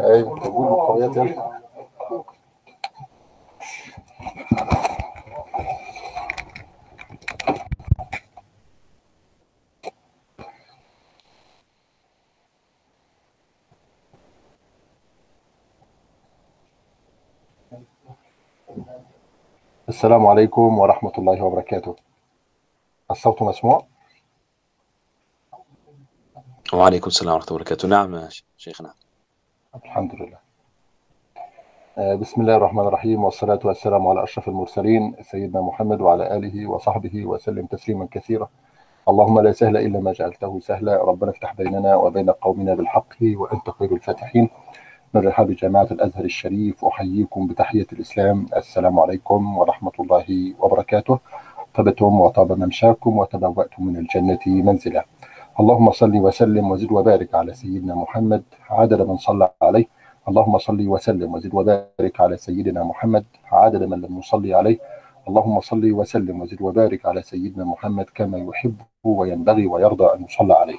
أيوه تقول مقويات يلا. السلام عليكم ورحمة الله وبركاته. الصوت مسموع؟ وعليكم السلام ورحمة الله وبركاته. نعم شيخنا. الحمد لله. آه، بسم الله الرحمن الرحيم والصلاة والسلام على أشرف المرسلين سيدنا محمد وعلى آله وصحبه وسلم تسليما كثيرا. اللهم لا سهل إلا ما جعلته سهلا. ربنا افتح بيننا وبين قومنا بالحق وأنت خير الفاتحين. من رحاب جامعة الأزهر الشريف أحييكم بتحية الإسلام. السلام عليكم ورحمة الله وبركاته. طبتم وطاب ممشاكم وتبوأتم من الجنة منزلا. اللهم صل وسلم وزد وبارك على سيدنا محمد. عدد من صلى عليه. اللهم صل وسلم وزد وبارك على سيدنا محمد. عدد من لم يصلي عليه. اللهم صل وسلم وزد وبارك على سيدنا محمد كما يحب وينبغي ويرضى أن يصلى عليه.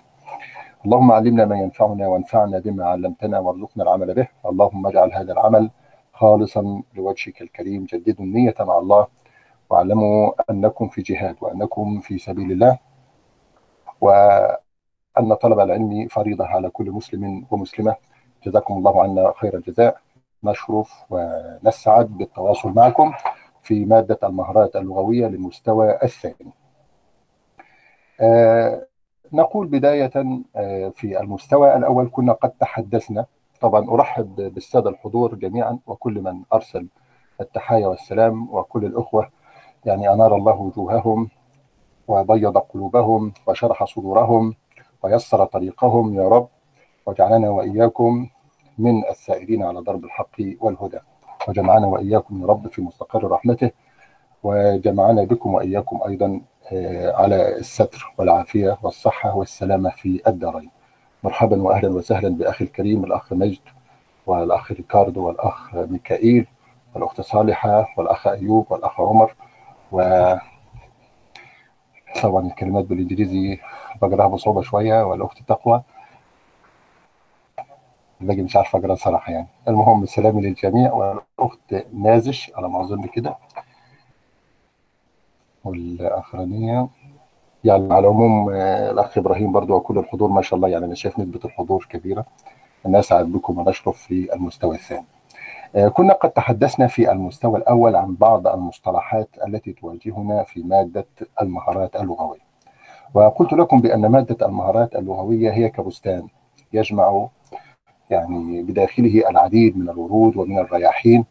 اللهم علمنا ما ينفعنا وانفعنا بما علمتنا وارزقنا العمل به. اللهم اجعل هذا العمل خالصا لوجهك الكريم. جددوا النية مع الله. واعلموا أنكم في جهاد وأنكم في سبيل الله. وأن طلب العلم فريضة على كل مسلم ومسلمة. جزاكم الله عنا خير الجزاء. نشرف ونسعد بالتواصل معكم في مادة المهارات اللغوية للمستوى الثاني. آه نقول بداية آه في المستوى الأول. كنا قد تحدثنا. طبعا أرحب بالسادة الحضور جميعا وكل من أرسل التحايا والسلام وكل الأخوة. يعني أنار الله وجوههم وبيض قلوبهم وشرح صدورهم. ويسر طريقهم يا رب وجعلنا وإياكم من السائرين على درب الحق والهدى. وجمعنا وإياكم يا رب في مستقر رحمته وجمعنا بكم وإياكم أيضا على الستر والعافية والصحة والسلامة في الدارين. مرحبا وأهلا وسهلا بأخي الكريم الأخ مجد والأخ ريكاردو والأخ ميكائيل والأخت صالحة والأخ أيوب والأخ عمر و طبعا الكلمات بالإنجليزي بقراها بصعوبة شوية والأخت تقوى؟ باقي مش عارف أقرأ صراحة يعني. المهم سلامي للجميع والأخت نازش على ما أظن كده. والأخرانية يعني على العموم الأخ إبراهيم برضو وكل الحضور ما شاء الله يعني أنا شايف نسبة الحضور كبيرة. نسعد بكم ونشرف في المستوى الثاني. كنا قد تحدثنا في المستوى الأول عن بعض المصطلحات التي تواجهنا في مادة المهارات اللغوية. وقلت لكم بأن مادة المهارات اللغوية هي كبستان يجمع يعني بداخله العديد من الورود ومن الرياحين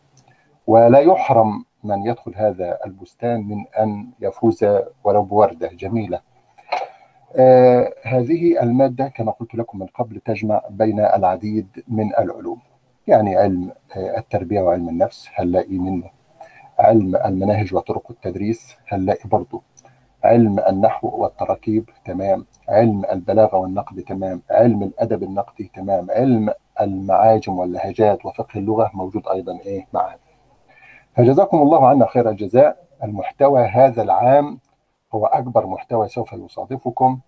ولا يحرم من يدخل هذا البستان من أن يفوز ولو بوردة جميلة. آه هذه المادة كما قلت لكم من قبل تجمع بين العديد من العلوم يعني علم آه التربية وعلم النفس هنلاقي منه؟ علم المناهج وطرق التدريس هنلاقي برضه علم النحو والتراكيب تمام. علم البلاغة والنقد تمام. علم الأدب النقدي تمام. علم المعاجم واللهجات وفقه اللغة موجود أيضا إيه معنا فجزاكم الله عنا خير الجزاء. المحتوى هذا العام هو أكبر محتوى سوف يصادفكم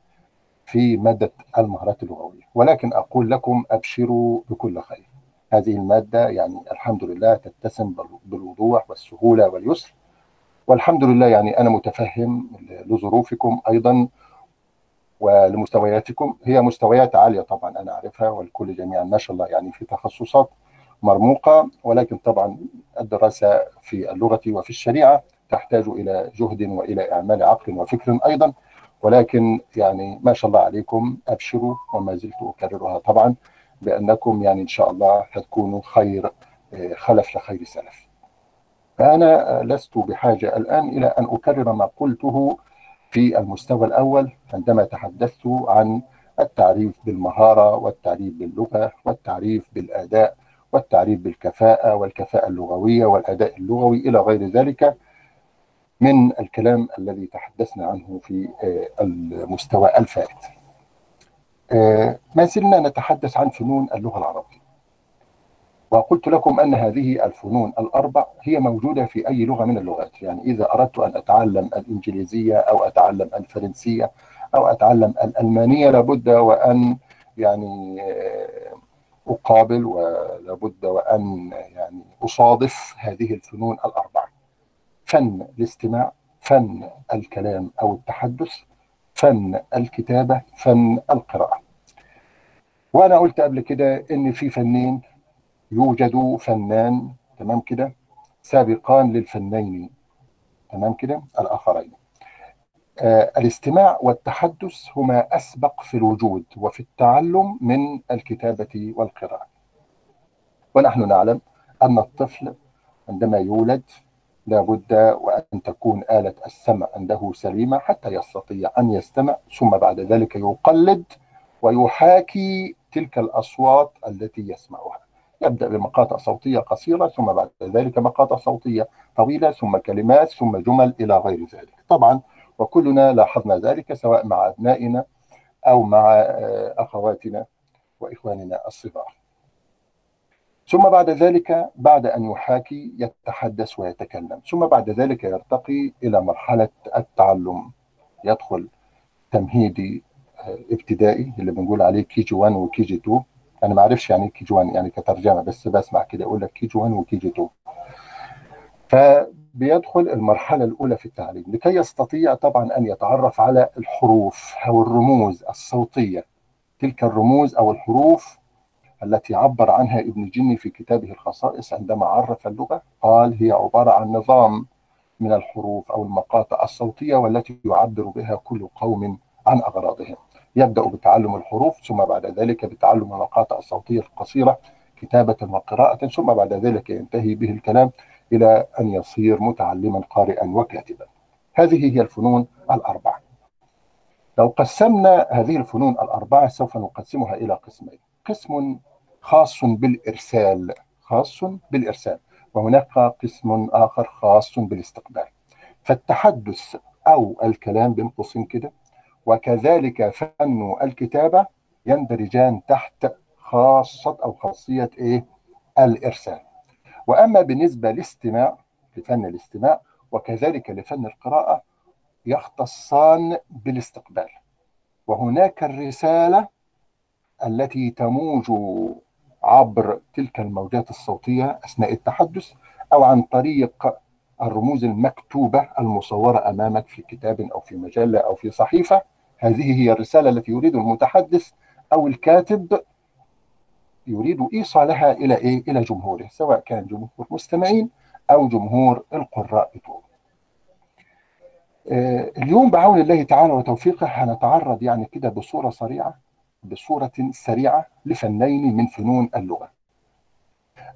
في مادة المهارات اللغوية. ولكن أقول لكم أبشروا بكل خير. هذه المادة يعني الحمد لله تتسم بالوضوح والسهولة واليسر. والحمد لله يعني أنا متفهم لظروفكم أيضا ولمستوياتكم. هي مستويات عالية طبعا أنا أعرفها والكل جميعا ما شاء الله يعني في تخصصات مرموقة. ولكن طبعا الدراسة في اللغة وفي الشريعة تحتاج إلى جهد وإلى إعمال عقل وفكر أيضا. ولكن يعني ما شاء الله عليكم أبشروا وما زلت أكررها طبعا بأنكم يعني إن شاء الله هتكونوا خير خلف لخير سلف. فأنا لست بحاجة الآن إلى أن أكرر ما قلته في المستوى الأول عندما تحدثت عن التعريف بالمهارة والتعريف باللغة والتعريف بالأداء والتعريف بالكفاءة والكفاءة اللغوية والأداء اللغوي إلى غير ذلك من الكلام الذي تحدثنا عنه في المستوى الفائت. ما زلنا نتحدث عن فنون اللغة العربية. وقلت لكم أن هذه الفنون الأربع هي موجودة في أي لغة من اللغات. يعني إذا أردت أن أتعلم الإنجليزية أو أتعلم الفرنسية أو أتعلم الألمانية لابد وأن يعني أقابل ولابد وأن يعني أصادف هذه الفنون الأربعة فن الاستماع فن الكلام أو التحدث فن الكتابة فن القراءة. وأنا قلت قبل كده إن في فنين يوجد فنان تمام كده؟ سابقان للفنين تمام كده؟ الآخرين. آه الاستماع والتحدث هما أسبق في الوجود وفي التعلم من الكتابة والقراءة. ونحن نعلم أن الطفل عندما يولد لابد وأن تكون آلة السمع عنده سليمة حتى يستطيع أن يستمع ثم بعد ذلك يقلد ويحاكي تلك الأصوات التي يسمعها. يبدأ بمقاطع صوتية قصيرة ثم بعد ذلك مقاطع صوتية طويلة ثم كلمات ثم جمل إلى غير ذلك. طبعا وكلنا لاحظنا ذلك سواء مع أبنائنا أو مع أخواتنا وإخواننا الصغار. ثم بعد ذلك بعد أن يحاكي يتحدث ويتكلم. ثم بعد ذلك يرتقي إلى مرحلة التعلم. يدخل تمهيدي ابتدائي اللي بنقول عليه كي جي 1 وكي جي 2 أنا ما أعرفش يعني K 1 يعني كترجمة بس بسمع كده أقول لك K 1 و KG 2 فبيدخل المرحلة الأولى في التعليم. لكي يستطيع طبعا أن يتعرف على الحروف أو الرموز الصوتية. تلك الرموز أو الحروف التي عبر عنها ابن جني في كتابه الخصائص عندما عرف اللغة قال هي عبارة عن نظام من الحروف أو المقاطع الصوتية والتي يعبر بها كل قوم عن أغراضهم. يبدأ بتعلم الحروف ثم بعد ذلك بتعلم المقاطع الصوتية القصيرة كتابة وقراءة ثم بعد ذلك ينتهي به الكلام إلى أن يصير متعلما قارئا وكاتبا. هذه هي الفنون الأربعة. لو قسمنا هذه الفنون الأربعة سوف نقسمها إلى قسمين، قسم خاص بالإرسال، خاص بالإرسال، وهناك قسم آخر خاص بالاستقبال. فالتحدث أو الكلام بين قوسين كده وكذلك فن الكتابة يندرجان تحت خاصة أو خاصية إيه؟ الإرسال وأما بالنسبة للاستماع لفن الاستماع وكذلك لفن القراءة يختصان بالاستقبال وهناك الرسالة التي تموج عبر تلك الموجات الصوتية أثناء التحدث أو عن طريق الرموز المكتوبة المصورة أمامك في كتاب أو في مجلة أو في صحيفة هذه هي الرسالة التي يريد المتحدث أو الكاتب يريد إيصالها إلى إيه؟ إلى جمهوره سواء كان جمهور مستمعين أو جمهور القراء بتوعه. آه اليوم بعون الله تعالى وتوفيقه هنتعرض يعني كده بصورة سريعة بصورة سريعة لفنين من فنون اللغة.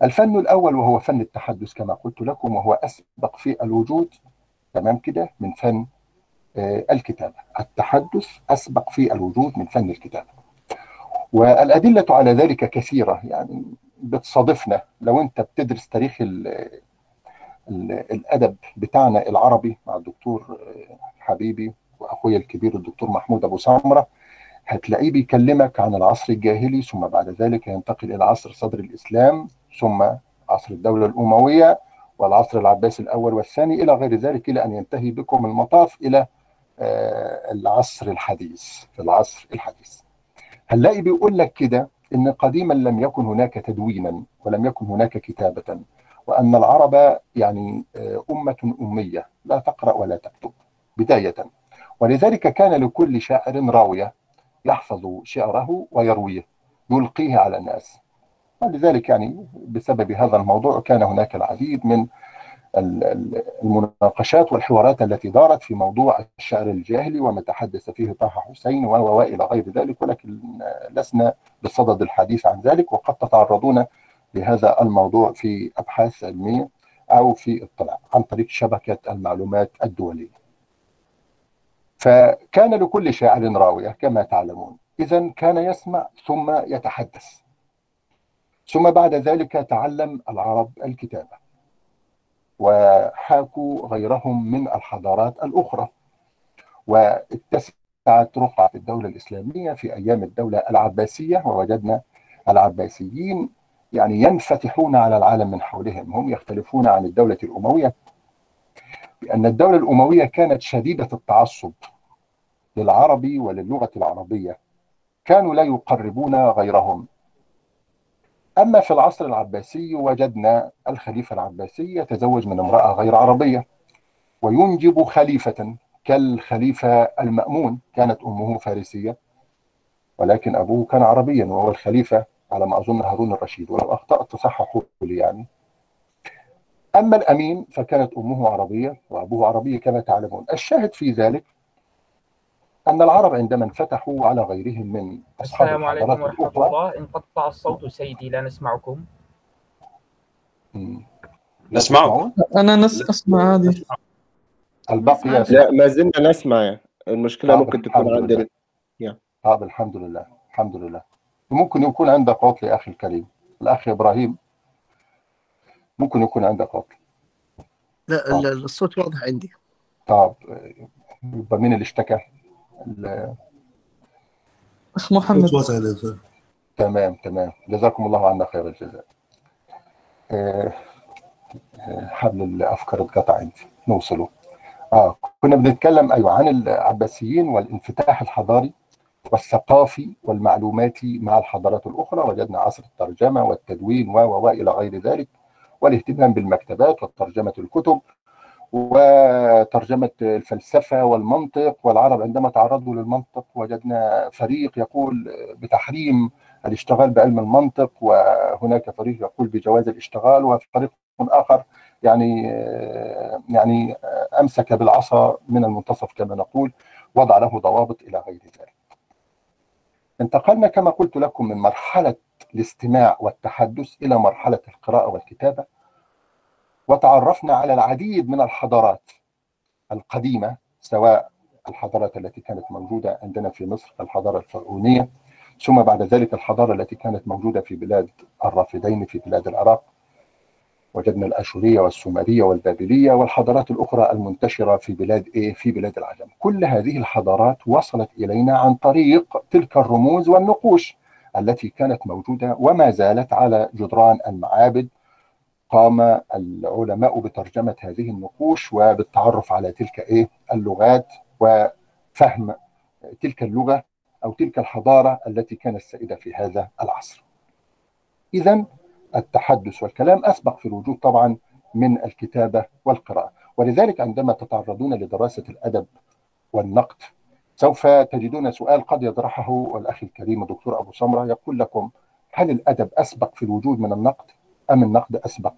الفن الأول وهو فن التحدث كما قلت لكم وهو أسبق في الوجود تمام كده من فن الكتابة. التحدث أسبق في الوجود من فن الكتابة. والأدلة على ذلك كثيرة يعني بتصادفنا. لو أنت بتدرس تاريخ ال ال الأدب بتاعنا العربي مع الدكتور حبيبي وأخويا الكبير الدكتور محمود أبو سمرة هتلاقيه بيكلمك عن العصر الجاهلي ثم بعد ذلك ينتقل إلى عصر صدر الإسلام ثم عصر الدولة الأموية والعصر العباسي الأول والثاني إلى غير ذلك إلى أن ينتهي بكم المطاف إلى العصر الحديث في العصر الحديث. هنلاقي بيقول لك كده إن قديما لم يكن هناك تدوينا ولم يكن هناك كتابة وأن العرب يعني أمة أمية لا تقرأ ولا تكتب بداية. ولذلك كان لكل شاعر راوية يحفظ شعره ويرويه يلقيه على الناس. ولذلك يعني بسبب هذا الموضوع كان هناك العديد من المناقشات والحوارات التي دارت في موضوع الشعر الجاهلي وما تحدث فيه طه حسين وإلى غير ذلك ولكن لسنا بصدد الحديث عن ذلك وقد تتعرضون لهذا الموضوع في أبحاث علمية أو في اطلاع عن طريق شبكة المعلومات الدولية. فكان لكل شاعر راوية كما تعلمون، اذا كان يسمع ثم يتحدث. ثم بعد ذلك تعلم العرب الكتابة. وحاكوا غيرهم من الحضارات الأخرى. واتسعت رقعة الدولة الإسلامية في أيام الدولة العباسية ووجدنا العباسيين يعني ينفتحون على العالم من حولهم. هم يختلفون عن الدولة الأموية بأن الدولة الأموية كانت شديدة التعصب للعربي وللغة العربية. كانوا لا يقربون غيرهم. أما في العصر العباسي وجدنا الخليفة العباسي يتزوج من امرأة غير عربية وينجب خليفة كالخليفة المأمون كانت أمه فارسية ولكن أبوه كان عربيا وهو الخليفة على ما أظن هارون الرشيد. ولو أخطأت تصححوا لي يعني. أما الأمين فكانت أمه عربية وأبوه عربي كما تعلمون. الشاهد في ذلك أن العرب عندما انفتحوا على غيرهم من أصحاب السلام عليكم ورحمة الأخرى. الله. انقطع الصوت سيدي لا نسمعكم. مم. نسمعك. تسمعون؟ أنا نس أسمع عادي. الباقي يسمع لا ما زلنا نسمع. المشكلة ممكن تكون عندنا. طب الحمد لله. الحمد لله. ممكن يكون عندك عطل يا أخي الكريم. الأخ إبراهيم ممكن يكون عندك عطل لا. ال- الصوت واضح عندي. طب يبقى مين اللي اشتكى؟ ال- أخ محمد. تمام تمام. جزاكم الله عنا خير الجزاء. آه، آه، حبل الأفكار اتقطع عندي. نوصله. آه كنا بنتكلم أيوه عن العباسيين والانفتاح الحضاري والثقافي والمعلوماتي مع الحضارات الأخرى. وجدنا عصر الترجمة والتدوين و و والى غير ذلك. والاهتمام بالمكتبات وترجمه الكتب وترجمة الفلسفة والمنطق والعرب عندما تعرضوا للمنطق وجدنا فريق يقول بتحريم الاشتغال بعلم المنطق وهناك فريق يقول بجواز الاشتغال وفريق آخر يعني يعني أمسك بالعصا من المنتصف كما نقول وضع له ضوابط إلى غير ذلك. انتقلنا كما قلت لكم من مرحلة الاستماع والتحدث إلى مرحلة القراءة والكتابة وتعرفنا على العديد من الحضارات القديمة سواء الحضارات التي كانت موجودة عندنا في مصر الحضارة الفرعونية ثم بعد ذلك الحضارة التي كانت موجودة في بلاد الرافدين في بلاد العراق. وجدنا الأشورية والسومرية والبابلية والحضارات الأخرى المنتشرة في بلاد إيه؟ في بلاد العجم كل هذه الحضارات وصلت إلينا عن طريق تلك الرموز والنقوش التي كانت موجودة وما زالت على جدران المعابد قام العلماء بترجمة هذه النقوش وبالتعرف على تلك إيه؟ اللغات وفهم تلك اللغة أو تلك الحضارة التي كانت سائده في هذا العصر. اذا التحدث والكلام أسبق في الوجود طبعا من الكتابة والقراءة، ولذلك عندما تتعرضون لدراسة الأدب والنقد سوف تجدون سؤال قد يطرحه الأخ الكريم الدكتور أبو سمرة يقول لكم هل الأدب أسبق في الوجود من النقد؟ أم النقد أسبق؟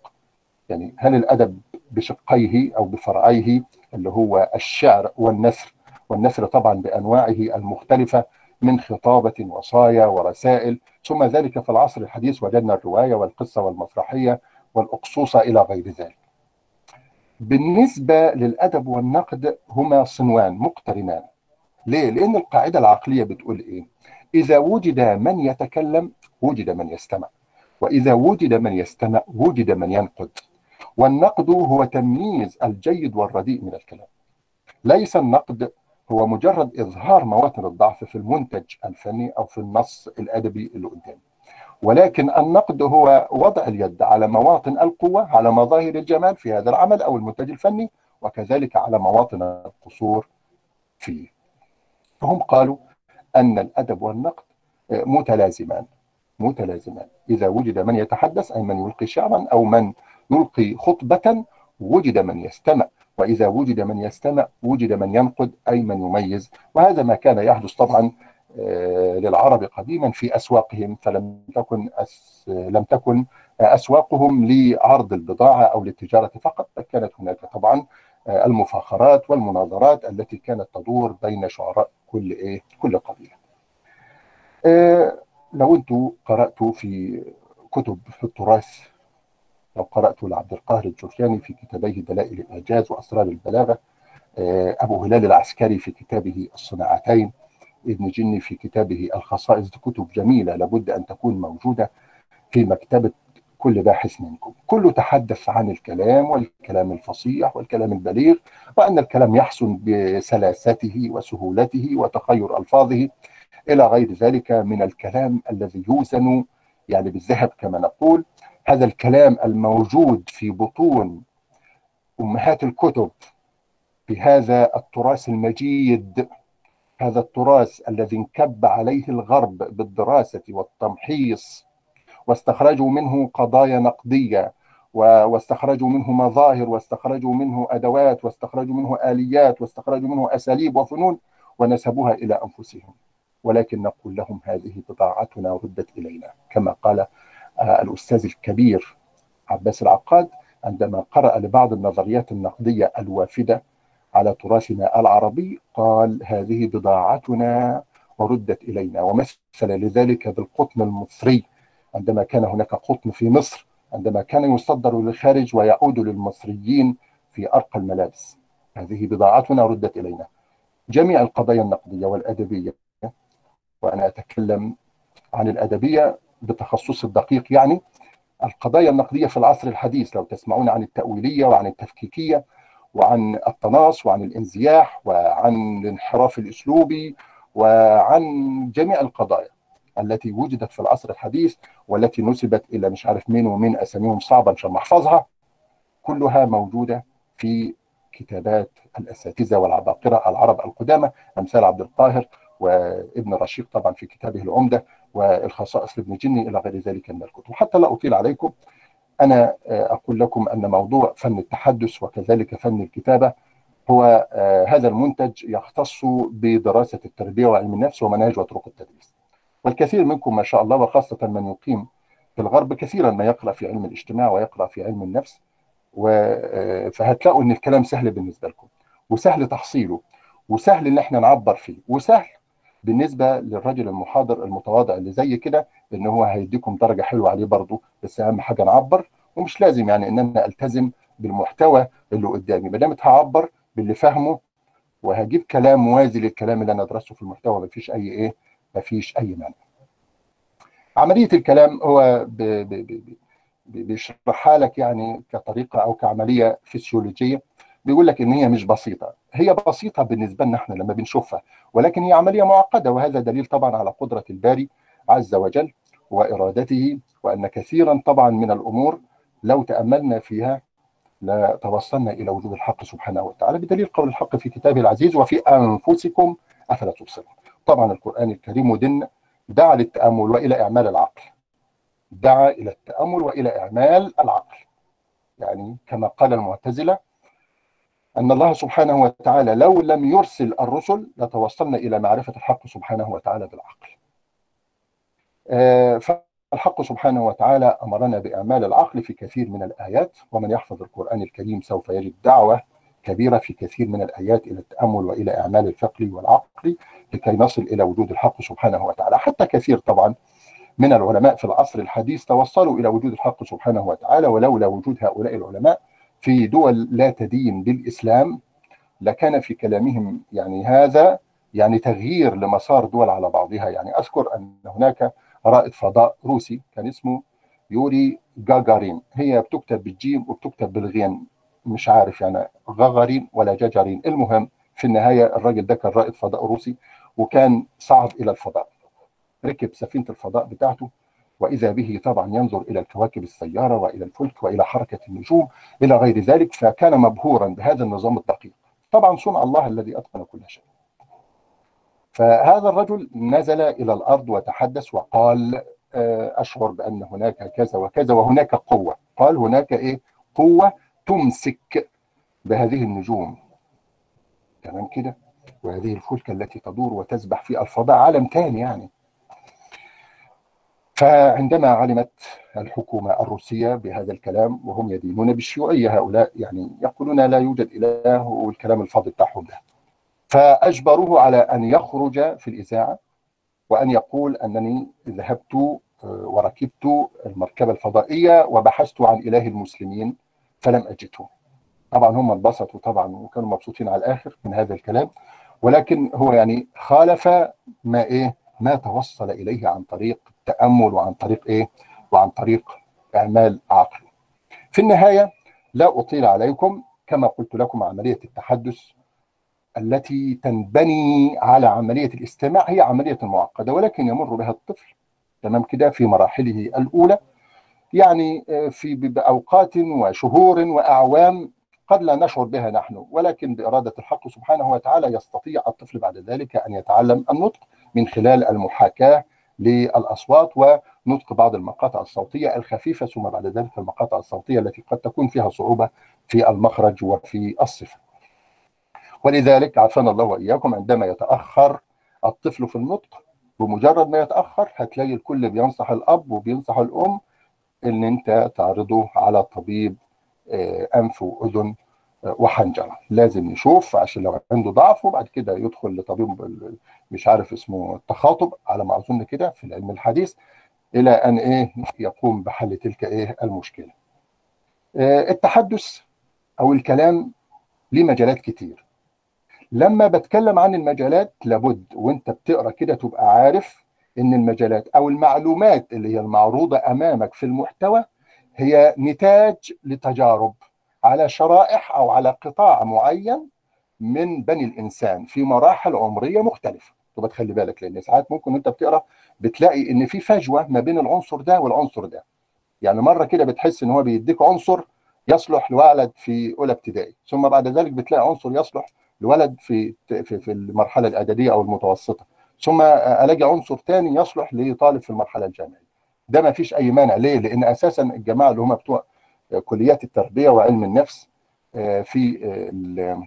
يعني هل الأدب بشقيه أو بفرعيه اللي هو الشعر والنثر والنثر طبعا بأنواعه المختلفة من خطابة وصايا ورسائل ثم ذلك في العصر الحديث وجدنا الرواية والقصة والمسرحية والاقصوصه إلى غير ذلك. بالنسبة للأدب والنقد هما صنوان مقترنان. ليه؟ لأن القاعدة العقلية بتقول إيه؟ إذا وجد من يتكلم وجد من يستمع. وإذا وجد من يستمع وجد من ينقد. والنقد هو تمييز الجيد والرديء من الكلام. ليس النقد هو مجرد إظهار مواطن الضعف في المنتج الفني أو في النص الأدبي اللي قدامي ولكن النقد هو وضع اليد على مواطن القوة على مظاهر الجمال في هذا العمل أو المنتج الفني وكذلك على مواطن القصور فيه فهم قالوا أن الأدب والنقد متلازمان متلازمان إذا وجد من يتحدث أي من يلقي شعرا أو من يلقي خطبة وجد من يستمع. وإذا وجد من يستمع وجد من ينقد أي من يميز. وهذا ما كان يحدث طبعا للعرب قديما في أسواقهم فلم تكن أس لم تكن أسواقهم لعرض البضاعة أو للتجارة فقط بل كانت هناك طبعا المفاخرات والمناظرات التي كانت تدور بين شعراء كل إيه كل قبيلة. لو أنتم قرأتوا في كتب في التراث لو قرأت لعبد القاهر الجرجاني في كتابيه دلائل الإعجاز وأسرار البلاغة أبو هلال العسكري في كتابه الصناعتين ابن جني في كتابه الخصائص دي كتب جميلة لابد أن تكون موجودة في مكتبة كل باحث منكم. كله تحدث عن الكلام والكلام الفصيح والكلام البليغ وأن الكلام يحسن بسلاسته وسهولته وتخير ألفاظه. إلى غير ذلك من الكلام الذي يوزن يعني بالذهب كما نقول. هذا الكلام الموجود في بطون أمهات الكتب في هذا التراث المجيد هذا التراث الذي انكب عليه الغرب بالدراسة والتمحيص واستخرجوا منه قضايا نقدية واستخرجوا منه مظاهر واستخرجوا منه أدوات واستخرجوا منه آليات واستخرجوا منه أساليب وفنون ونسبوها إلى أنفسهم. ولكن نقول لهم هذه بضاعتنا ردت إلينا. كما قال آه، الأستاذ الكبير عباس العقاد عندما قرأ لبعض النظريات النقدية الوافدة على تراثنا العربي قال هذه بضاعتنا وردت إلينا. ومثل لذلك بالقطن المصري عندما كان هناك قطن في مصر عندما كان يصدر للخارج ويعود للمصريين في أرقى الملابس هذه بضاعتنا ردت إلينا. جميع القضايا النقدية والأدبية وأنا أتكلم عن الأدبية بتخصص الدقيق. يعني القضايا النقدية في العصر الحديث لو تسمعون عن التأويلية وعن التفكيكية وعن التناص وعن الإنزياح وعن الانحراف الأسلوبي وعن جميع القضايا التي وجدت في العصر الحديث والتي نسبت إلى مش عارف مين ومين أساميهم صعبه عشان احفظها كلها موجودة في كتابات الأساتذة والعباقرة العرب القدامى أمثال عبد القاهر وابن رشيق طبعا في كتابه العمدة والخصائص لابن جني إلى غير ذلك من الكتب. وحتى لا أطيل عليكم أنا آه، أقول لكم أن موضوع فن التحدث وكذلك فن الكتابة هو آه، هذا المنتج يختص بدراسة التربية وعلم النفس ومناهج وطرق التدريس. والكثير منكم ما شاء الله وخاصة من يقيم في الغرب كثيرا ما يقرأ في علم الاجتماع ويقرأ في علم النفس آه، فهتلاقوا إن الكلام سهل بالنسبة لكم وسهل تحصيله وسهل إن إحنا نعبر فيه وسهل بالنسبة للرجل المحاضر المتواضع اللي زي كده إن هو هيديكم درجة حلوة عليه برضه بس أهم حاجة نعبر ومش لازم يعني إن أنا ألتزم بالمحتوى اللي قدامي. ما دام هعبر باللي فاهمه وهجيب كلام موازي للكلام اللي أنا درسته في المحتوى مفيش أي إيه مفيش أي مانع. عملية الكلام هو بيشرحها لك يعني كطريقة أو كعملية فسيولوجية. بيقول لك إن هي مش بسيطة. هي بسيطة بالنسبة لنا إحنا لما بنشوفها ولكن هي عملية معقدة وهذا دليل طبعا على قدرة الباري عز وجل وإرادته وأن كثيرا طبعا من الأمور لو تأملنا فيها لتوصلنا إلى وجود الحق سبحانه وتعالى بدليل قول الحق في كتابه العزيز وفي أنفسكم أفلا تبصرون. طبعا القرآن الكريم ودين دعا للتأمل وإلى إعمال العقل. دعا إلى التأمل وإلى إعمال العقل. يعني كما قال المعتزلة أن الله سبحانه وتعالى لو لم يرسل الرسل لتوصلنا إلى معرفة الحق سبحانه وتعالى بالعقل. آه، فالحق سبحانه وتعالى أمرنا بأعمال العقل في كثير من الآيات ومن يحفظ القرآن الكريم سوف يجد دعوة كبيرة في كثير من الآيات إلى التأمل وإلى أعمال الفقه والعقل لكي نصل إلى وجود الحق سبحانه وتعالى حتى كثير طبعا من العلماء في العصر الحديث توصلوا إلى وجود الحق سبحانه وتعالى ولولا وجود هؤلاء العلماء في دول لا تدين بالاسلام لكان في كلامهم يعني هذا يعني تغيير لمسار دول على بعضها. يعني أذكر أن هناك رائد فضاء روسي كان اسمه يوري جاجارين هي بتكتب بالجيم وبتكتب بالغين. مش عارف يعني غاغارين ولا جاجارين. المهم في النهاية الراجل ده كان رائد فضاء روسي وكان صعد إلى الفضاء. ركب سفينة الفضاء بتاعته وإذا به طبعا ينظر إلى الكواكب السيارة وإلى الفلك وإلى حركة النجوم إلى غير ذلك فكان مبهورا بهذا النظام الدقيق. طبعا صنع الله الذي أتقن كل شيء. فهذا الرجل نزل إلى الأرض وتحدث وقال آه، أشعر بأن هناك كذا وكذا وهناك قوة. قال هناك إيه؟ قوة تمسك بهذه النجوم. تمام كده؟ وهذه الفلك التي تدور وتسبح في الفضاء عالم ثاني يعني. فعندما علمت الحكومة الروسية بهذا الكلام وهم يدينون بالشيوعية هؤلاء يعني يقولون لا يوجد إله والكلام الفاضي بتاعهم ده. فأجبروه على أن يخرج في الإذاعة وأن يقول أنني ذهبت آه، وركبت المركبة الفضائية وبحثت عن إله المسلمين فلم أجده. طبعا هم انبسطوا طبعا وكانوا مبسوطين على الآخر من هذا الكلام ولكن هو يعني خالف ما إيه ما توصل إليه عن طريق التأمل وعن طريق إيه؟ وعن طريق إعمال عقل في النهاية لا أطيل عليكم كما قلت لكم عملية التحدث التي تنبني على عملية الاستماع هي عملية معقدة ولكن يمر بها الطفل تمام كده في مراحله الأولى. يعني آه، في بأوقات وشهور وأعوام قد لا نشعر بها نحن ولكن بإرادة الحق سبحانه وتعالى يستطيع الطفل بعد ذلك أن يتعلم النطق من خلال المحاكاة للأصوات نطق بعض المقاطع الصوتية الخفيفة ثم بعد ذلك المقاطع الصوتية التي قد تكون فيها صعوبة في المخرج وفي الصفة. ولذلك عافانا الله وإياكم عندما يتأخر الطفل في النطق بمجرد ما يتأخر هتلاقي الكل بينصح الأب وبينصح الأم إن أنت تعرضه على طبيب آه، أنف وأذن وحنجرة. لازم نشوف عشان لو عنده ضعف وبعد كده يدخل لطبيب مش عارف اسمه التخاطب على ما أظن كده في العلم الحديث إلى أن إيه يقوم بحل تلك إيه المشكلة. آه، التحدث أو الكلام ليه مجالات كتير. لما بتكلم عن المجالات لابد وأنت بتقرأ كده تبقى عارف إن المجالات أو المعلومات اللي هي المعروضة أمامك في المحتوى هي نتاج لتجارب. على شرائح أو على قطاع معين من بني الإنسان في مراحل عمرية مختلفة. تبقى تخلي بالك لأن ساعات ممكن وأنت بتقرأ بتلاقي إن في فجوة ما بين العنصر ده والعنصر ده. يعني مرة كده بتحس إن هو بيديك عنصر يصلح لولد في أولى ابتدائي ثم بعد ذلك بتلاقي عنصر يصلح لولد في في في المرحلة الإعدادية أو المتوسطة ثم ألاقي عنصر ثاني يصلح لطالب في المرحلة الجامعية. ده ما فيش أي مانع. ليه؟ لأن أساسا الجماعة اللي هم بتوع كليات التربية وعلم النفس آه، في آه،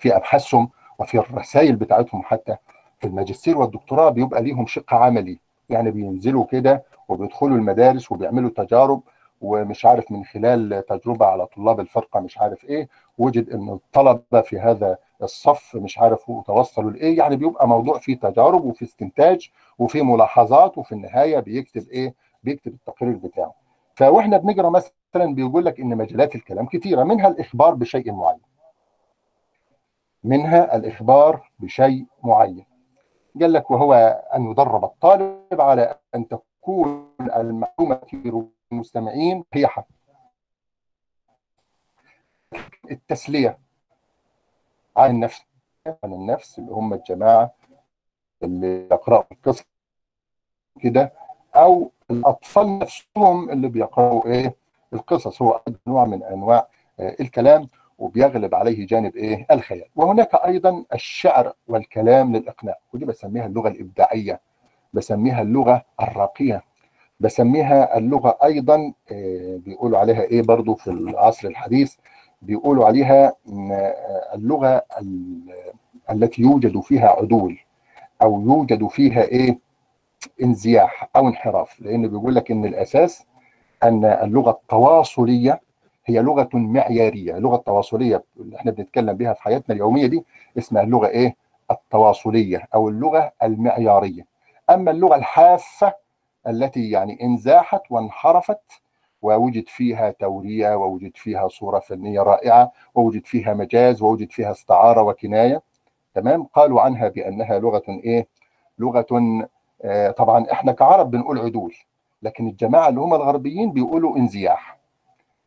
في أبحاثهم وفي الرسائل بتاعتهم حتى في الماجستير والدكتوراه بيبقى ليهم شق عملي. يعني بينزلوا كده وبيدخلوا المدارس وبيعملوا تجارب ومش عارف من خلال تجربة على طلاب الفرقة مش عارف إيه وجد إن الطلبة في هذا الصف مش عارف توصلوا لإيه. يعني بيبقى موضوع فيه تجارب وفي استنتاج وفي ملاحظات وفي النهاية بيكتب إيه بيكتب التقرير بتاعه. فواحنا بنقرأ مثلا بيقول لك إن مجالات الكلام كثيرة منها الإخبار بشيء معين. منها الإخبار بشيء معين. قال لك وهو أن يدرب الطالب على أن تكون المعلومة في المستمعين هي حق. التسلية عن النفس عن النفس اللي هم الجماعة اللي يقرأوا القصص كده أو الأطفال نفسهم اللي بيقرأوا إيه؟ القصص. هو نوع من أنواع آه، الكلام وبيغلب عليه جانب إيه؟ الخيال. وهناك أيضا الشعر والكلام للإقناع. ودي بسميها اللغة الإبداعية بسميها اللغة الراقيه بسميها اللغة أيضا آه، بيقولوا عليها إيه برضو في العصر الحديث؟ بيقولوا عليها آه، اللغة ال- التي يوجد فيها عدول أو يوجد فيها إيه؟ انزياح أو انحراف لأن بيقول لك إن الأساس أن اللغة التواصلية هي لغة معيارية. اللغة التواصلية اللي إحنا بنتكلم بها في حياتنا اليومية دي اسمها اللغة إيه؟ التواصلية أو اللغة المعيارية. أما اللغة الحافة التي يعني انزاحت وانحرفت ووجد فيها تورية ووجد فيها صورة فنية رائعة ووجد فيها مجاز ووجد فيها استعارة وكناية تمام؟ قالوا عنها بأنها لغة إيه؟ لغة طبعا إحنا كعرب بنقول عدول لكن الجماعة اللي هم الغربيين بيقولوا انزياح.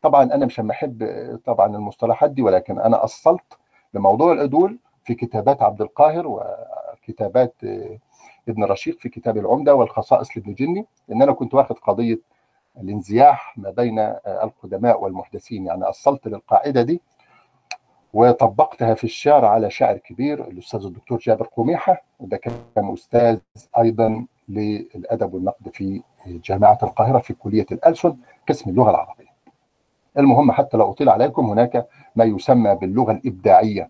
طبعا أنا مش بحب آه، طبعا المصطلحات دي ولكن أنا أصلت لموضوع العدول في كتابات عبد القاهر وكتابات آه، ابن رشيق في كتاب العمدة والخصائص لابن جني إن أنا كنت واخد قضية الانزياح ما بين آه، القدماء والمحدثين. يعني أصلت للقاعدة دي وطبقتها في الشعر على شاعر كبير الأستاذ الدكتور جابر قميحة. وده كان أستاذ أيضا للأدب والنقد في جامعة القاهرة في كلية الألسن قسم اللغة العربية. المهم حتى لا أطيل عليكم هناك ما يسمى باللغة الإبداعية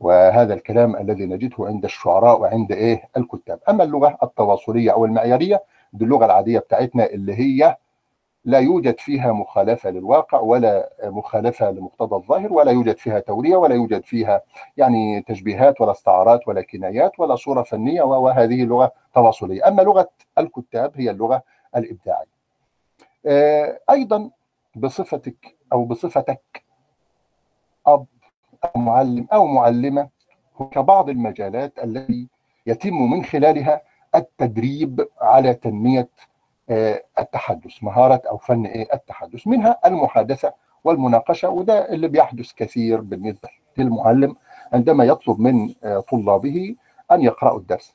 وهذا الكلام الذي نجده عند الشعراء وعند إيه؟ الكتاب، أما اللغة التواصلية أو المعيارية دي اللغة العادية بتاعتنا اللي هي لا يوجد فيها مخالفة للواقع ولا مخالفة لمقتضى الظاهر ولا يوجد فيها تورية ولا يوجد فيها يعني تشبيهات ولا استعارات ولا كنايات ولا صورة فنية وهذه لغة تواصلية. أما لغة الكتاب هي اللغة الإبداعية. آه، أيضا بصفتك أو بصفتك أب أو معلم أو معلمة هناك بعض المجالات التي يتم من خلالها التدريب على تنمية التحدث مهارة أو فن إيه؟ التحدث. منها المحادثة والمناقشة وده اللي بيحدث كثير بالنسبة للمعلم عندما يطلب من آه، طلابه أن يقرأوا الدرس.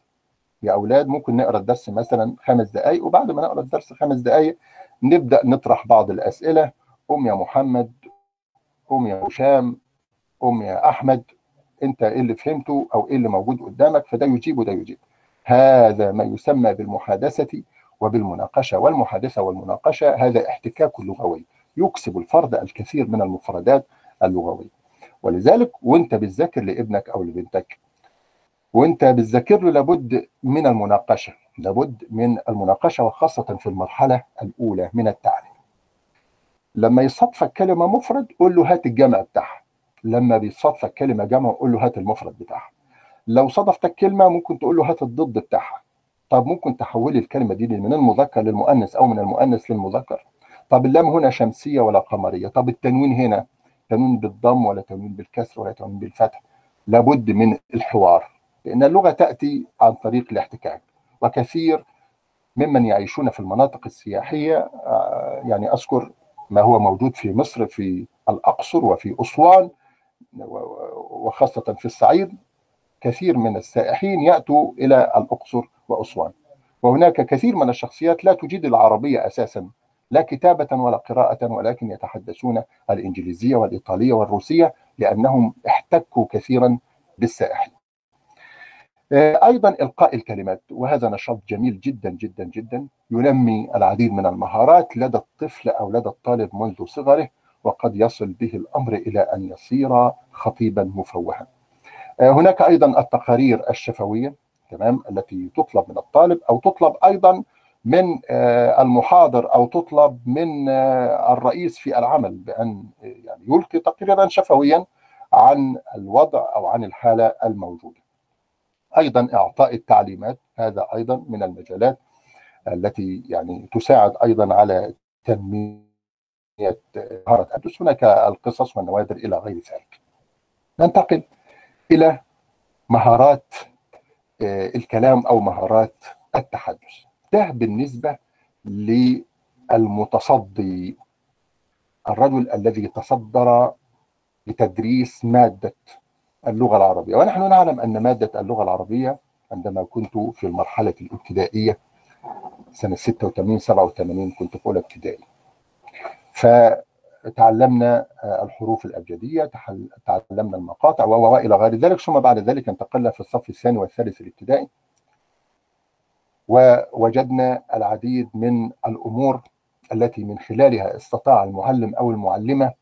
يا أولاد ممكن نقرأ الدرس مثلا خمس دقائق وبعد ما نقرأ الدرس خمس دقائق نبدأ نطرح بعض الأسئلة. قم يا محمد قم يا هشام قم يا أحمد أنت إيه اللي فهمته أو إيه اللي موجود قدامك؟ فده يجيب وده يجيب. هذا ما يسمى بالمحادثة وبالمناقشة والمحادثة والمناقشة هذا احتكاك لغوي يكسب الفرد الكثير من المفردات اللغوية. ولذلك وانت بتذاكر لابنك أو لبنتك وانت بتذاكر له لابد من المناقشة لابد من المناقشة وخاصة في المرحلة الأولى من التعليم. لما يصادفك كلمه مفرد قول له هات الجمع بتاعها. لما بيصادفك كلمه جمع قول له هات المفرد بتاعها. لو صادفتك كلمة ممكن تقول له هات الضد بتاعها. طب ممكن تحولي الكلمة دي من المذكر للمؤنث أو من المؤنث للمذكر؟ طب اللام هنا شمسية ولا قمرية؟ طب التنوين هنا؟ تنوين بالضم ولا تنوين بالكسر ولا تنوين بالفتح؟ لابد من الحوار لأن اللغة تأتي عن طريق الاحتكاك. وكثير ممن يعيشون في المناطق السياحية يعني أذكر ما هو موجود في مصر في الأقصر وفي أسوان وخاصة في الصعيد. كثير من السائحين يأتوا إلى الأقصر وأسوان وهناك كثير من الشخصيات لا تجيد العربية أساسا لا كتابة ولا قراءة ولكن يتحدثون الإنجليزية والإيطالية والروسية لأنهم احتكوا كثيرا بالسائحين. أيضا إلقاء الكلمات وهذا نشاط جميل جدا جدا جدا ينمي العديد من المهارات لدى الطفل أو لدى الطالب منذ صغره وقد يصل به الأمر إلى أن يصير خطيبا مفوها. هناك أيضا التقارير الشفوية تمام التي تطلب من الطالب أو تطلب أيضا من المحاضر أو تطلب من الرئيس في العمل بأن يعني يلقي تقريرا شفويا عن الوضع أو عن الحالة الموجودة. أيضا إعطاء التعليمات هذا أيضا من المجالات التي يعني تساعد أيضا على تنمية مهاره التحدث هناك القصص والنوادر إلى غير ذلك. ننتقل إلى مهارات الكلام أو مهارات التحدث. ده بالنسبة للمتصدي. الرجل الذي تصدر لتدريس مادة اللغة العربية. ونحن نعلم أن مادة اللغة العربية عندما كنت في المرحلة الابتدائية سنة 86 87 كنت في أولى ابتدائي. فتعلمنا الحروف الأبجدية تعلمنا المقاطع وإلى غير ذلك ثم بعد ذلك انتقلنا في الصف الثاني والثالث الابتدائي ووجدنا العديد من الأمور التي من خلالها استطاع المعلم أو المعلمة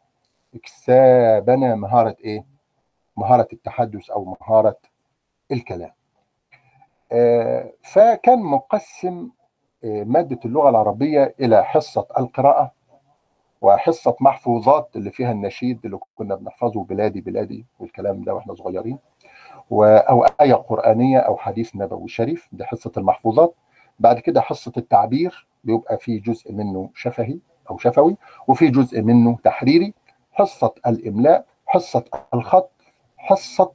اكسابنا مهارة إيه؟ مهارة التحدث أو مهارة الكلام. آه فكان مقسم آه مادة اللغة العربية إلى حصة القراءة وحصة محفوظات اللي فيها النشيد اللي كنا بنحفظه بلادي بلادي والكلام ده وإحنا صغيرين. أو آية قرآنية أو حديث نبوي شريف دي حصة المحفوظات. بعد كده حصة التعبير بيبقى في جزء منه شفهي أو شفوي وفي جزء منه تحريري. حصة الإملاء حصة الخط حصة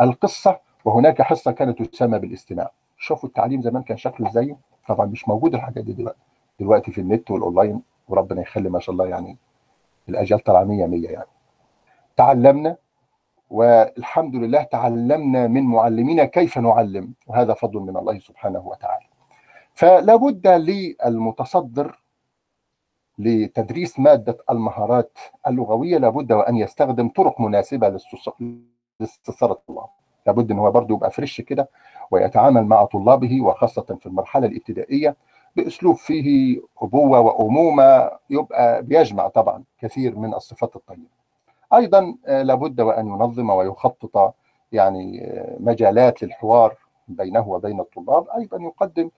القصة وهناك حصة كانت تسمى بالاستماع. شوفوا التعليم زمان كان شكله إزاي؟ طبعا مش موجود الحاجات دي دلوقتي. دلوقتي في النت والأونلاين وربنا يخلي ما شاء الله يعني الأجيال طالعة 100 100 يعني. تعلمنا والحمد لله تعلمنا من معلمينا كيف نعلم وهذا فضل من الله سبحانه وتعالى. فلا بد للمتصدر لتدريس مادة المهارات اللغوية لابد وأن يستخدم طرق مناسبة لاستثارة الطلاب. لابد أن هو برضه يبقى فريش كده ويتعامل مع طلابه وخاصة في المرحلة الابتدائية. بأسلوب فيه أبوة وأمومة يبقى بيجمع طبعا كثير من الصفات الطيبة. أيضا لابد وأن ينظم ويخطط يعني مجالات للحوار بينه وبين الطلاب. أيضا يقدم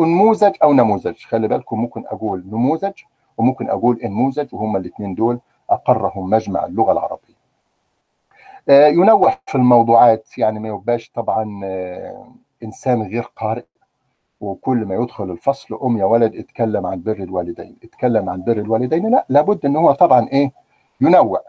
أنموذج أو نموذج. خلي بالكم ممكن أقول نموذج وممكن أقول إنموذج وهما الاثنين دول أقرهم مجمع اللغة العربية. ينوع في الموضوعات يعني ما يبقاش طبعا إنسان غير قارئ. وكل ما يدخل الفصل ام يا ولد اتكلم عن بر الوالدين. اتكلم عن بر الوالدين. لا لابد إن هو طبعا إيه؟ ينوع.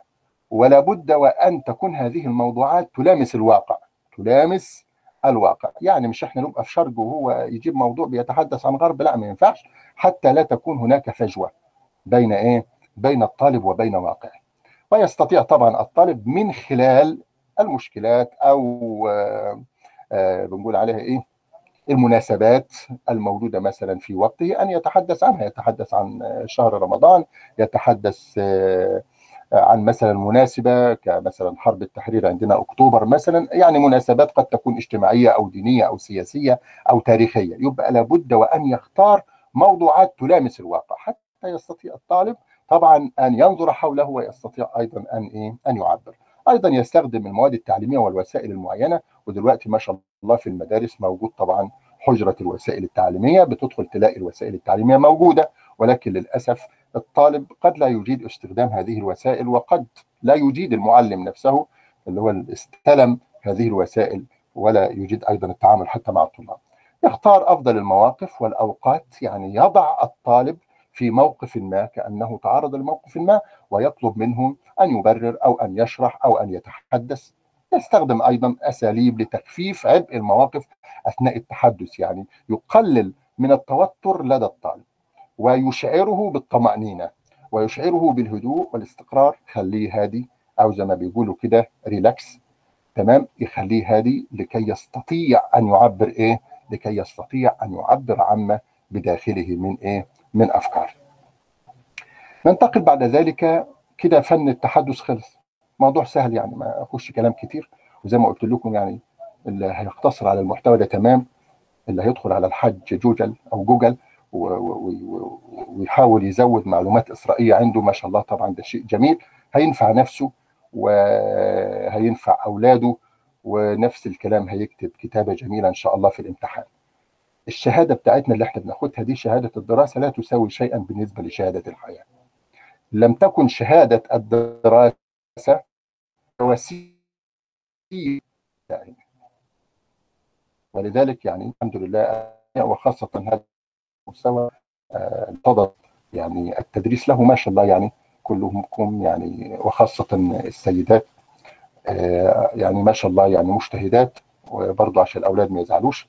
ولا بد وأن تكون هذه الموضوعات تلامس الواقع تلامس الواقع. يعني مش إحنا نبقى في شرق وهو يجيب موضوع بيتحدث عن غرب. لا ما ينفعش. حتى لا تكون هناك فجوة بين إيه؟ بين الطالب وبين واقعه. ويستطيع طبعا الطالب من خلال المشكلات أو آآ آآ بنقول عليها إيه؟ المناسبات الموجوده مثلا في وقته ان يتحدث عنها يتحدث عن شهر رمضان يتحدث عن مثلا مناسبة كمثلا حرب التحرير عندنا أكتوبر مثلا يعني مناسبات قد تكون اجتماعية أو دينية أو سياسية أو تاريخية. يبقى لابد وأن يختار موضوعات تلامس الواقع حتى يستطيع الطالب طبعا أن ينظر حوله ويستطيع أيضا أن إيه أن يعبر. أيضا يستخدم المواد التعليمية والوسائل المعينة ودلوقتي ما شاء الله في المدارس موجود طبعا حجرة الوسائل التعليمية بتدخل تلاقي الوسائل التعليمية موجودة ولكن للأسف الطالب قد لا يجيد استخدام هذه الوسائل وقد لا يجيد المعلم نفسه اللي هو استلم هذه الوسائل ولا يجيد أيضا التعامل حتى مع الطلاب. يختار أفضل المواقف والأوقات يعني يضع الطالب في موقف ما كأنه تعرض لموقف ما ويطلب منه أن يبرر أو أن يشرح أو أن يتحدث يستخدم أيضا أساليب لتخفيف عبء المواقف أثناء التحدث يعني يقلل من التوتر لدى الطالب ويشعره بالطمأنينة ويشعره بالهدوء والاستقرار. خليه هادي أو زي ما بيقولوا كده ريلاكس تمام؟ يخليه هادي لكي يستطيع أن يعبر إيه؟ لكي يستطيع أن يعبر عما بداخله من إيه؟ من أفكار. ننتقل بعد ذلك كده فن التحدث خلص. موضوع سهل يعني ما أخش كلام كتير وزي ما قلت لكم يعني اللي هيقتصر على المحتوى ده تمام اللي هيدخل على الحج جوجل أو جوجل ويحاول يزود معلومات إسرائيلية عنده ما شاء الله طبعا ده شيء جميل هينفع نفسه وهينفع أولاده ونفس الكلام هيكتب كتابة جميلة إن شاء الله في الامتحان. الشهادة بتاعتنا اللي إحنا بناخدها دي شهادة الدراسة لا تساوي شيئا بالنسبة لشهادة الحياة. لم تكن شهادة الدراسة وسيله ولذلك يعني الحمد لله وخاصة هذا المستوى انتظر يعني التدريس له ما شاء الله يعني كلهم يعني وخاصة السيدات يعني ما شاء الله يعني مجتهدات وبرضه عشان الأولاد ما يزعلوش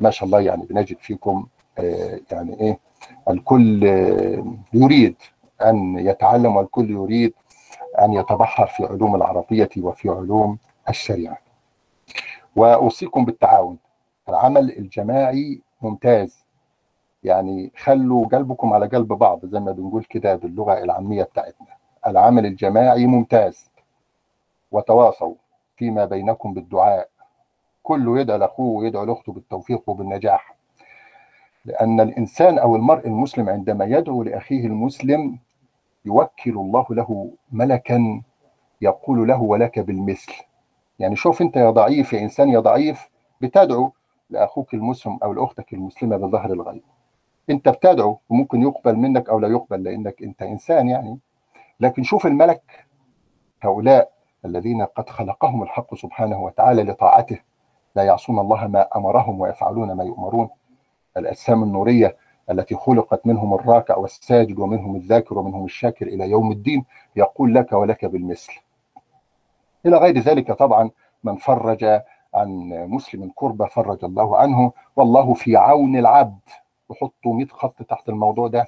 ما شاء الله يعني بنجد فيكم يعني إيه الكل يريد أن يتعلم والكل يريد أن يتبحر في علوم العربية وفي علوم الشريعة. وأوصيكم بالتعاون. العمل الجماعي ممتاز. يعني خلوا قلبكم على قلب بعض زي ما بنقول كده باللغة العامية بتاعتنا. العمل الجماعي ممتاز. وتواصوا فيما بينكم بالدعاء. كله يدعو لأخوه ويدعو لأخته بالتوفيق وبالنجاح. لأن الإنسان أو المرء المسلم عندما يدعو لأخيه المسلم يوكل الله له ملكا يقول له ولك بالمثل. يعني شوف أنت يا ضعيف يا إنسان يا ضعيف بتدعو لأخوك المسلم أو لأختك المسلمة بظهر الغيب. أنت بتدعو وممكن يقبل منك أو لا يقبل لأنك أنت إنسان يعني. لكن شوف الملك هؤلاء الذين قد خلقهم الحق سبحانه وتعالى لطاعته لا يعصون الله ما أمرهم ويفعلون ما يؤمرون. الأجسام النورية التي خلقت منهم الراكع والساجد ومنهم الذاكر ومنهم الشاكر إلى يوم الدين يقول لك ولك بالمثل. إلى غير ذلك طبعا من فرج عن مسلم كربة فرج الله عنه والله في عون العبد. وحطوا 100 خط تحت الموضوع ده.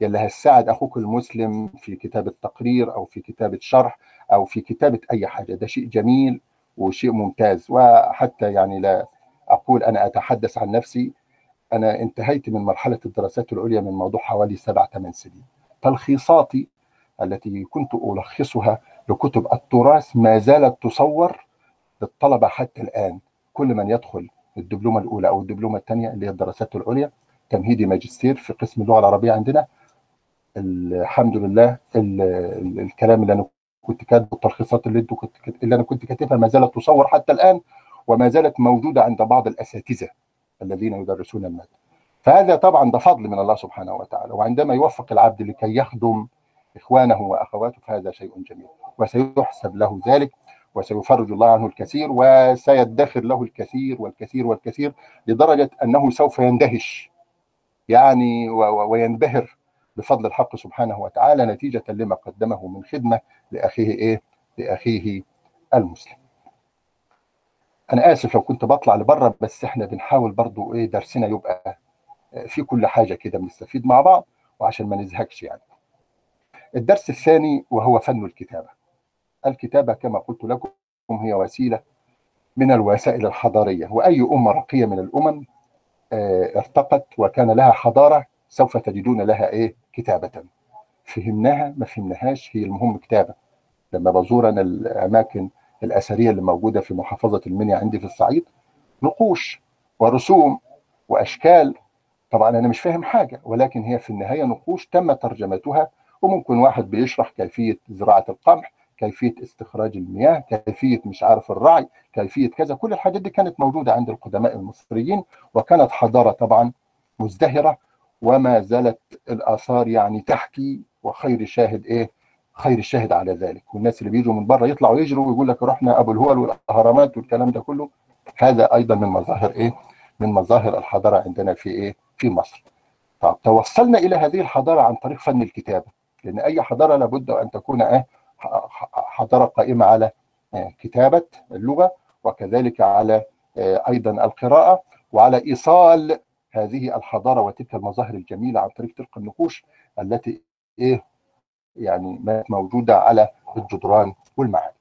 يلي هتساعد أخوك المسلم في كتابه تقرير أو في كتابه شرح أو في كتابه أي حاجة. ده شيء جميل وشيء ممتاز. وحتى يعني لا أقول أنا أتحدث عن نفسي أنا انتهيت من مرحلة الدراسات العليا من موضوع حوالي سبع ثمان سنين. تلخيصاتي التي كنت ألخصها لكتب التراث ما زالت تصور للطلبة حتى الآن. كل من يدخل الدبلومة الأولى أو الدبلومة الثانية اللي هي الدراسات العليا تمهيدي ماجستير في قسم اللغة العربية عندنا. الحمد لله ال ال الكلام اللي أنا كنت كاتبه التلخيصات اللي اللي أنا كنت كاتبها ما زالت تصور حتى الآن وما زالت موجودة عند بعض الأساتذة. الذين يدرسون المادة. فهذا طبعا ده فضل من الله سبحانه وتعالى وعندما يوفق العبد لكي يخدم إخوانه وأخواته فهذا شيء جميل وسيحسب له ذلك وسيفرج الله عنه الكثير وسيدخر له الكثير والكثير والكثير لدرجة أنه سوف يندهش يعني وينبهر بفضل الحق سبحانه وتعالى نتيجة لما قدمه من خدمة لأخيه إيه؟ لأخيه المسلم. أنا آسف لو كنت بطلع لبره بس إحنا بنحاول برضو إيه درسنا يبقى في كل حاجة كده بنستفيد مع بعض وعشان ما نزهقش يعني. الدرس الثاني وهو فن الكتابة. الكتابة كما قلت لكم هي وسيلة من الوسائل الحضارية وأي أمة رقية من الأمم ارتقت وكان لها حضارة سوف تجدون لها إيه كتابة فهمناها ما فهمناهاش هي المهم كتابة لما بزور أنا الأماكن الأثرية اللي موجودة في محافظة المنيا عندي في الصعيد نقوش ورسوم وأشكال. طبعا أنا مش فاهم حاجة ولكن هي في النهاية نقوش تم ترجمتها وممكن واحد بيشرح كيفية زراعة القمح كيفية استخراج المياه كيفية مش عارف الرعي كيفية كذا. كل الحاجات دي كانت موجودة عند القدماء المصريين وكانت حضارة طبعا مزدهرة وما زالت الآثار يعني تحكي وخير شاهد إيه؟ خير الشاهد على ذلك. والناس اللي بيجوا من بره يطلعوا يجروا ويقول لك رحنا أبو الهول والأهرامات والكلام ده كله. هذا أيضا من مظاهر إيه؟ من مظاهر الحضارة عندنا في إيه؟ في مصر. طب توصلنا إلى هذه الحضارة عن طريق فن الكتابة. لأن أي حضارة لابد أن تكون إيه؟ حضارة قائمة على كتابة اللغة وكذلك على أيضا القراءة وعلى إيصال هذه الحضارة وتلك المظاهر الجميلة عن طريق تلك النقوش التي إيه؟ يعني ما موجودة على الجدران والمعابد.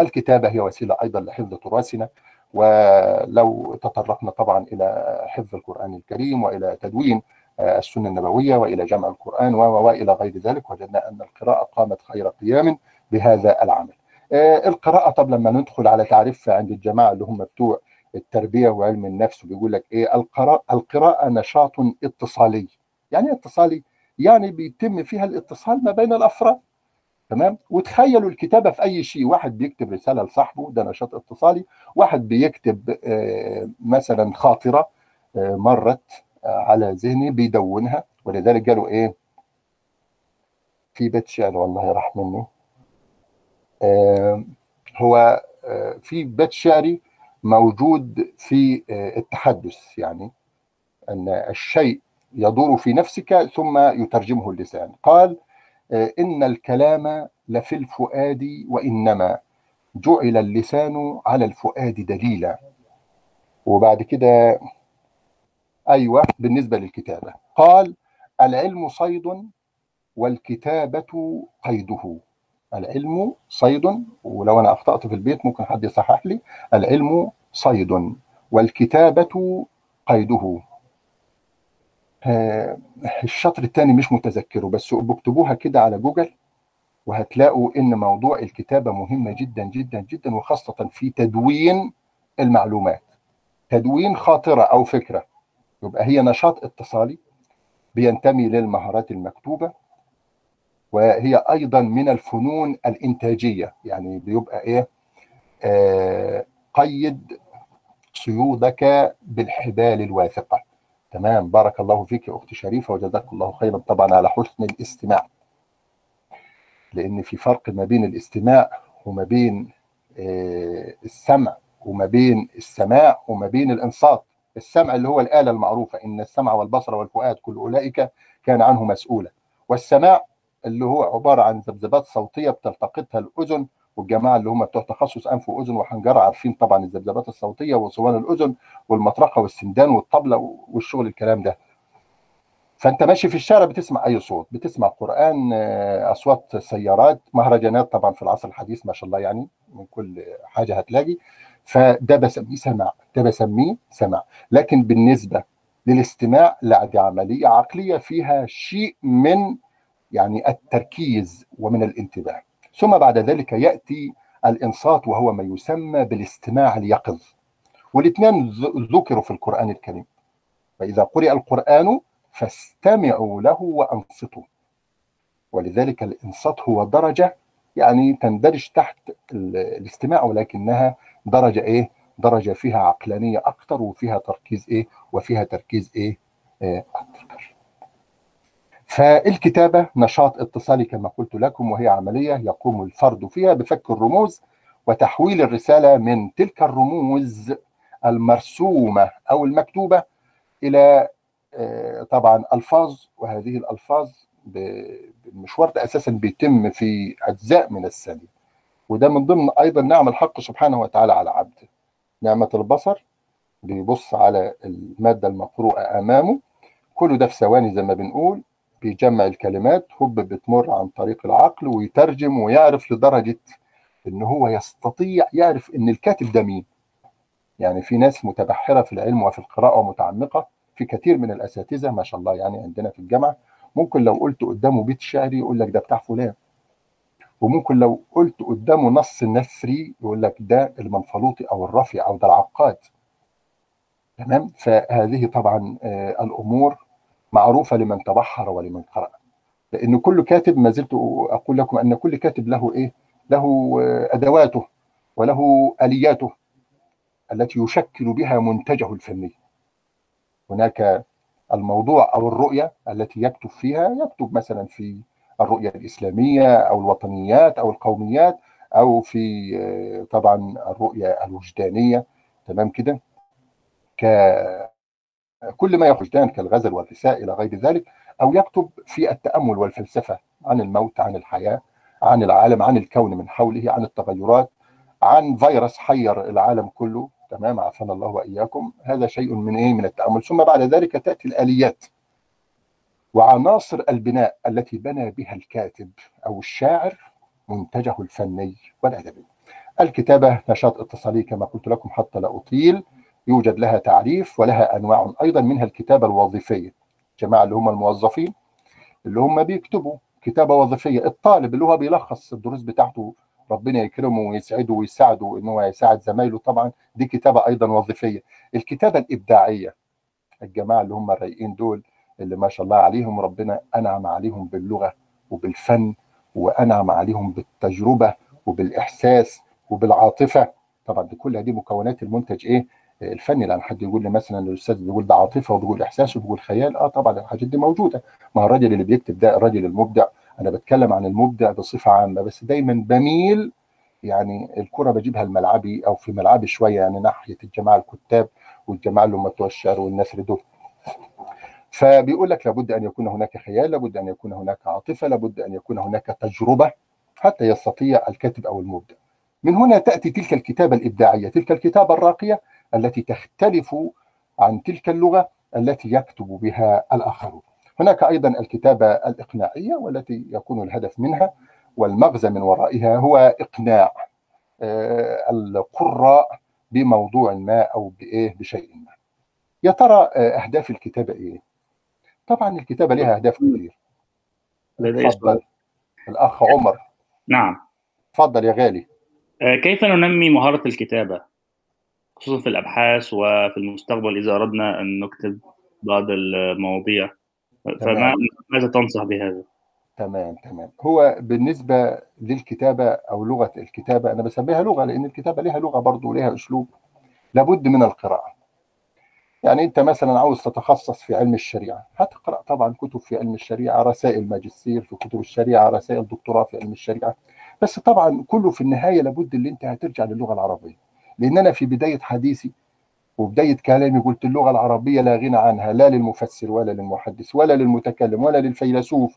الكتابة هي وسيلة أيضا لحفظ تراثنا ولو تطرقنا طبعا إلى حفظ القرآن الكريم وإلى تدوين السنة النبوية وإلى جمع القرآن وإلى غير ذلك وجدنا أن القراءة قامت خير قيام بهذا العمل. القراءة طب لما ندخل على تعريفها عند الجماعة اللي هم بتوع التربية وعلم النفس بيقول لك إيه القراءه القراءة نشاط اتصالي. يعني اتصالي؟ يعني بيتم فيها الاتصال ما بين الأفراد. تمام؟ وتخيلوا الكتابة في أي شيء. واحد بيكتب رسالة لصاحبه ده نشاط اتصالي. واحد بيكتب مثلا خاطرة مرت على ذهني بيدونها. ولذلك قالوا إيه؟ في بيت شعر والله راح مني. هو في بيت شعري موجود في التحدث يعني أن الشيء يدور في نفسك ثم يترجمه اللسان. قال إن الكلام لفي الفؤاد وإنما جعل اللسان على الفؤاد دليلا. وبعد كده أيوة بالنسبة للكتابة. قال العلم صيد والكتابة قيده. العلم صيد ولو أنا أخطأت في البيت ممكن حد يصحح لي. العلم صيد والكتابة قيده. آه الشطر الثاني مش متذكره بس بكتبوها كده على جوجل وهتلاقوا إن موضوع الكتابة مهمه جدا جدا جدا وخاصة في تدوين المعلومات. تدوين خاطرة أو فكرة. يبقى هي نشاط اتصالي بينتمي للمهارات المكتوبة وهي أيضا من الفنون الإنتاجية. يعني بيبقى إيه؟ آه قيد صيودك بالحبال الواثقة. تمام. بارك الله فيك يا أختي شريفة وجزاك الله خيرا طبعا على حسن الاستماع. لأن في فرق ما بين الاستماع وما بين آه السمع وما بين السماع وما بين الإنصات. السمع اللي هو الآلة المعروفة إن السمع والبصر والفؤاد كل أولئك كان عنه مسؤولا. والسماع اللي هو عبارة عن ذبذبات صوتية بتلتقطها الأذن والجماعة اللي هم بتوع تخصص أنف وأذن وحنجرة عارفين طبعا الذبذبات الصوتية وصوان الأذن والمطرقة والسندان والطبلة والشغل الكلام ده. فأنت ماشي في الشارع بتسمع أي صوت بتسمع قرآن أصوات سيارات مهرجانات طبعا في العصر الحديث ما شاء الله يعني من كل حاجة هتلاقي. فده بسميه سماع ده بسميه سماع. لكن بالنسبة للاستماع لا دي عملية عقلية فيها شيء من يعني التركيز ومن الانتباه. ثم بعد ذلك يأتي الإنصات وهو ما يسمى بالاستماع اليقظ. والاثنين ذكروا في القرآن الكريم. فإذا قرئ القرآن فاستمعوا له وأنصتوا. ولذلك الإنصات هو درجة يعني تندرج تحت الاستماع ولكنها درجة إيه؟ درجة فيها عقلانية أكثر وفيها تركيز إيه؟ وفيها تركيز إيه, إيه أكثر فالكتابة نشاط اتصالي كما قلت لكم وهي عملية يقوم الفرد فيها بفك الرموز وتحويل الرسالة من تلك الرموز المرسومة أو المكتوبة إلى طبعا ألفاظ وهذه الألفاظ المشوار ده أساسا بيتم في أجزاء من الثانية وده من ضمن أيضا نعم الحق سبحانه وتعالى على عبده نعمة البصر بيبص على المادة المقروءة أمامه. كله ده في ثواني زي ما بنقول. بيجمع الكلمات هوب بتمر عن طريق العقل ويترجم ويعرف لدرجة إن هو يستطيع يعرف إن الكاتب ده مين. يعني في ناس متبحرة في العلم وفي القراءة ومتعمقة في كثير من الأساتذة ما شاء الله يعني عندنا في الجامعة ممكن لو قلت قدامه بيت شعري يقول لك ده بتاع فلان. وممكن لو قلت قدامه نص نثري يقول لك ده المنفلوطي أو الرفي أو ده العقاد. تمام؟ فهذه طبعا آه، الأمور معروفة لمن تبحر ولمن قرأ. لأن كل كاتب ما زلت أقول لكم أن كل كاتب له إيه؟ له أدواته وله آلياته التي يشكل بها منتجه الفني. هناك الموضوع أو الرؤية التي يكتب فيها يكتب مثلا في الرؤية الإسلامية أو الوطنيات أو القوميات أو في آه، طبعا الرؤية الوجدانية. تمام كده؟ كل ما يخرج وجدان كالغزل والرثاء إلى غير ذلك أو يكتب في التأمل والفلسفة عن الموت عن الحياة عن العالم عن الكون من حوله عن التغيرات عن فيروس حير العالم كله. تمام؟ عافانا الله وإياكم. هذا شيء من إيه؟ من التأمل. ثم بعد ذلك تأتي الآليات. وعناصر البناء التي بنى بها الكاتب أو الشاعر منتجه الفني والأدبي. الكتابة نشاط اتصالي كما قلت لكم حتى لا أطيل. يوجد لها تعريف ولها أنواع أيضا منها الكتابة الوظيفية. جماعة اللي هم الموظفين اللي هم بيكتبوا كتابة وظيفية. الطالب اللي هو بيلخص الدروس بتاعته ربنا يكرمه ويسعده ويساعده إن هو يساعد زمايله طبعا دي كتابة أيضا وظيفية. الكتابة الإبداعية الجماعة اللي هم الرايقين دول اللي ما شاء الله عليهم ربنا أنعم عليهم باللغة وبالفن وأنعم عليهم بالتجربة وبالإحساس وبالعاطفة. طبعا دي كلها دي مكونات المنتج إيه؟ الفني لأن حد يقول لي مثلا الأستاذ بيقول ده عاطفة وبيقول إحساس وبيقول خيال آه طبعا الحاجات دي موجودة. ما هو الراجل اللي بيكتب ده الراجل المبدع. أنا بتكلم عن المبدع بصفة عامة بس دايما بميل يعني الكرة بجيبها الملعبي أو في ملعبي شوية يعني ناحية الجماعة الكتاب والجماعة اللي هم بتوع الشعر والنثر دول. فبيقول لك لابد أن يكون هناك خيال لابد أن يكون هناك عاطفة لابد أن يكون هناك تجربة حتى يستطيع الكاتب أو المبدع. من هنا تأتي تلك الكتابة الإبداعية. تلك الكتابة الراقية التي تختلف عن تلك اللغة التي يكتب بها الاخرون هناك أيضا الكتابة الإقناعية والتي يكون الهدف منها والمغزى من ورائها هو إقناع آه، القراء بموضوع ما أو بإيه بشيء ما. يا ترى آه، أهداف الكتابة إيه؟ طبعا الكتابة لها أهداف سؤال. الأخ عمر. نعم. اتفضل يا غالي. آه، كيف ننمي مهارة الكتابة؟ خصوصا في الأبحاث وفي المستقبل إذا أردنا أن نكتب بعض المواضيع. فما تمام. ماذا تنصح بهذا؟ تمام تمام. هو بالنسبة للكتابة أو لغة الكتابة أنا بسميها لغة لأن الكتابة لها لغة برضه ولها أسلوب. لابد من القراءة. يعني أنت مثلا عاوز تتخصص في علم الشريعة هتقرأ طبعا كتب في علم الشريعة رسائل ماجستير في كتب الشريعة رسائل دكتوراه في علم الشريعة. بس طبعا كله في النهاية لابد اللي أنت هترجع للغة العربية. لأن أنا في بداية حديثي وبداية كلامي قلت اللغة العربية لا غنى عنها لا للمفسر ولا للمحدث ولا للمتكلم ولا للفيلسوف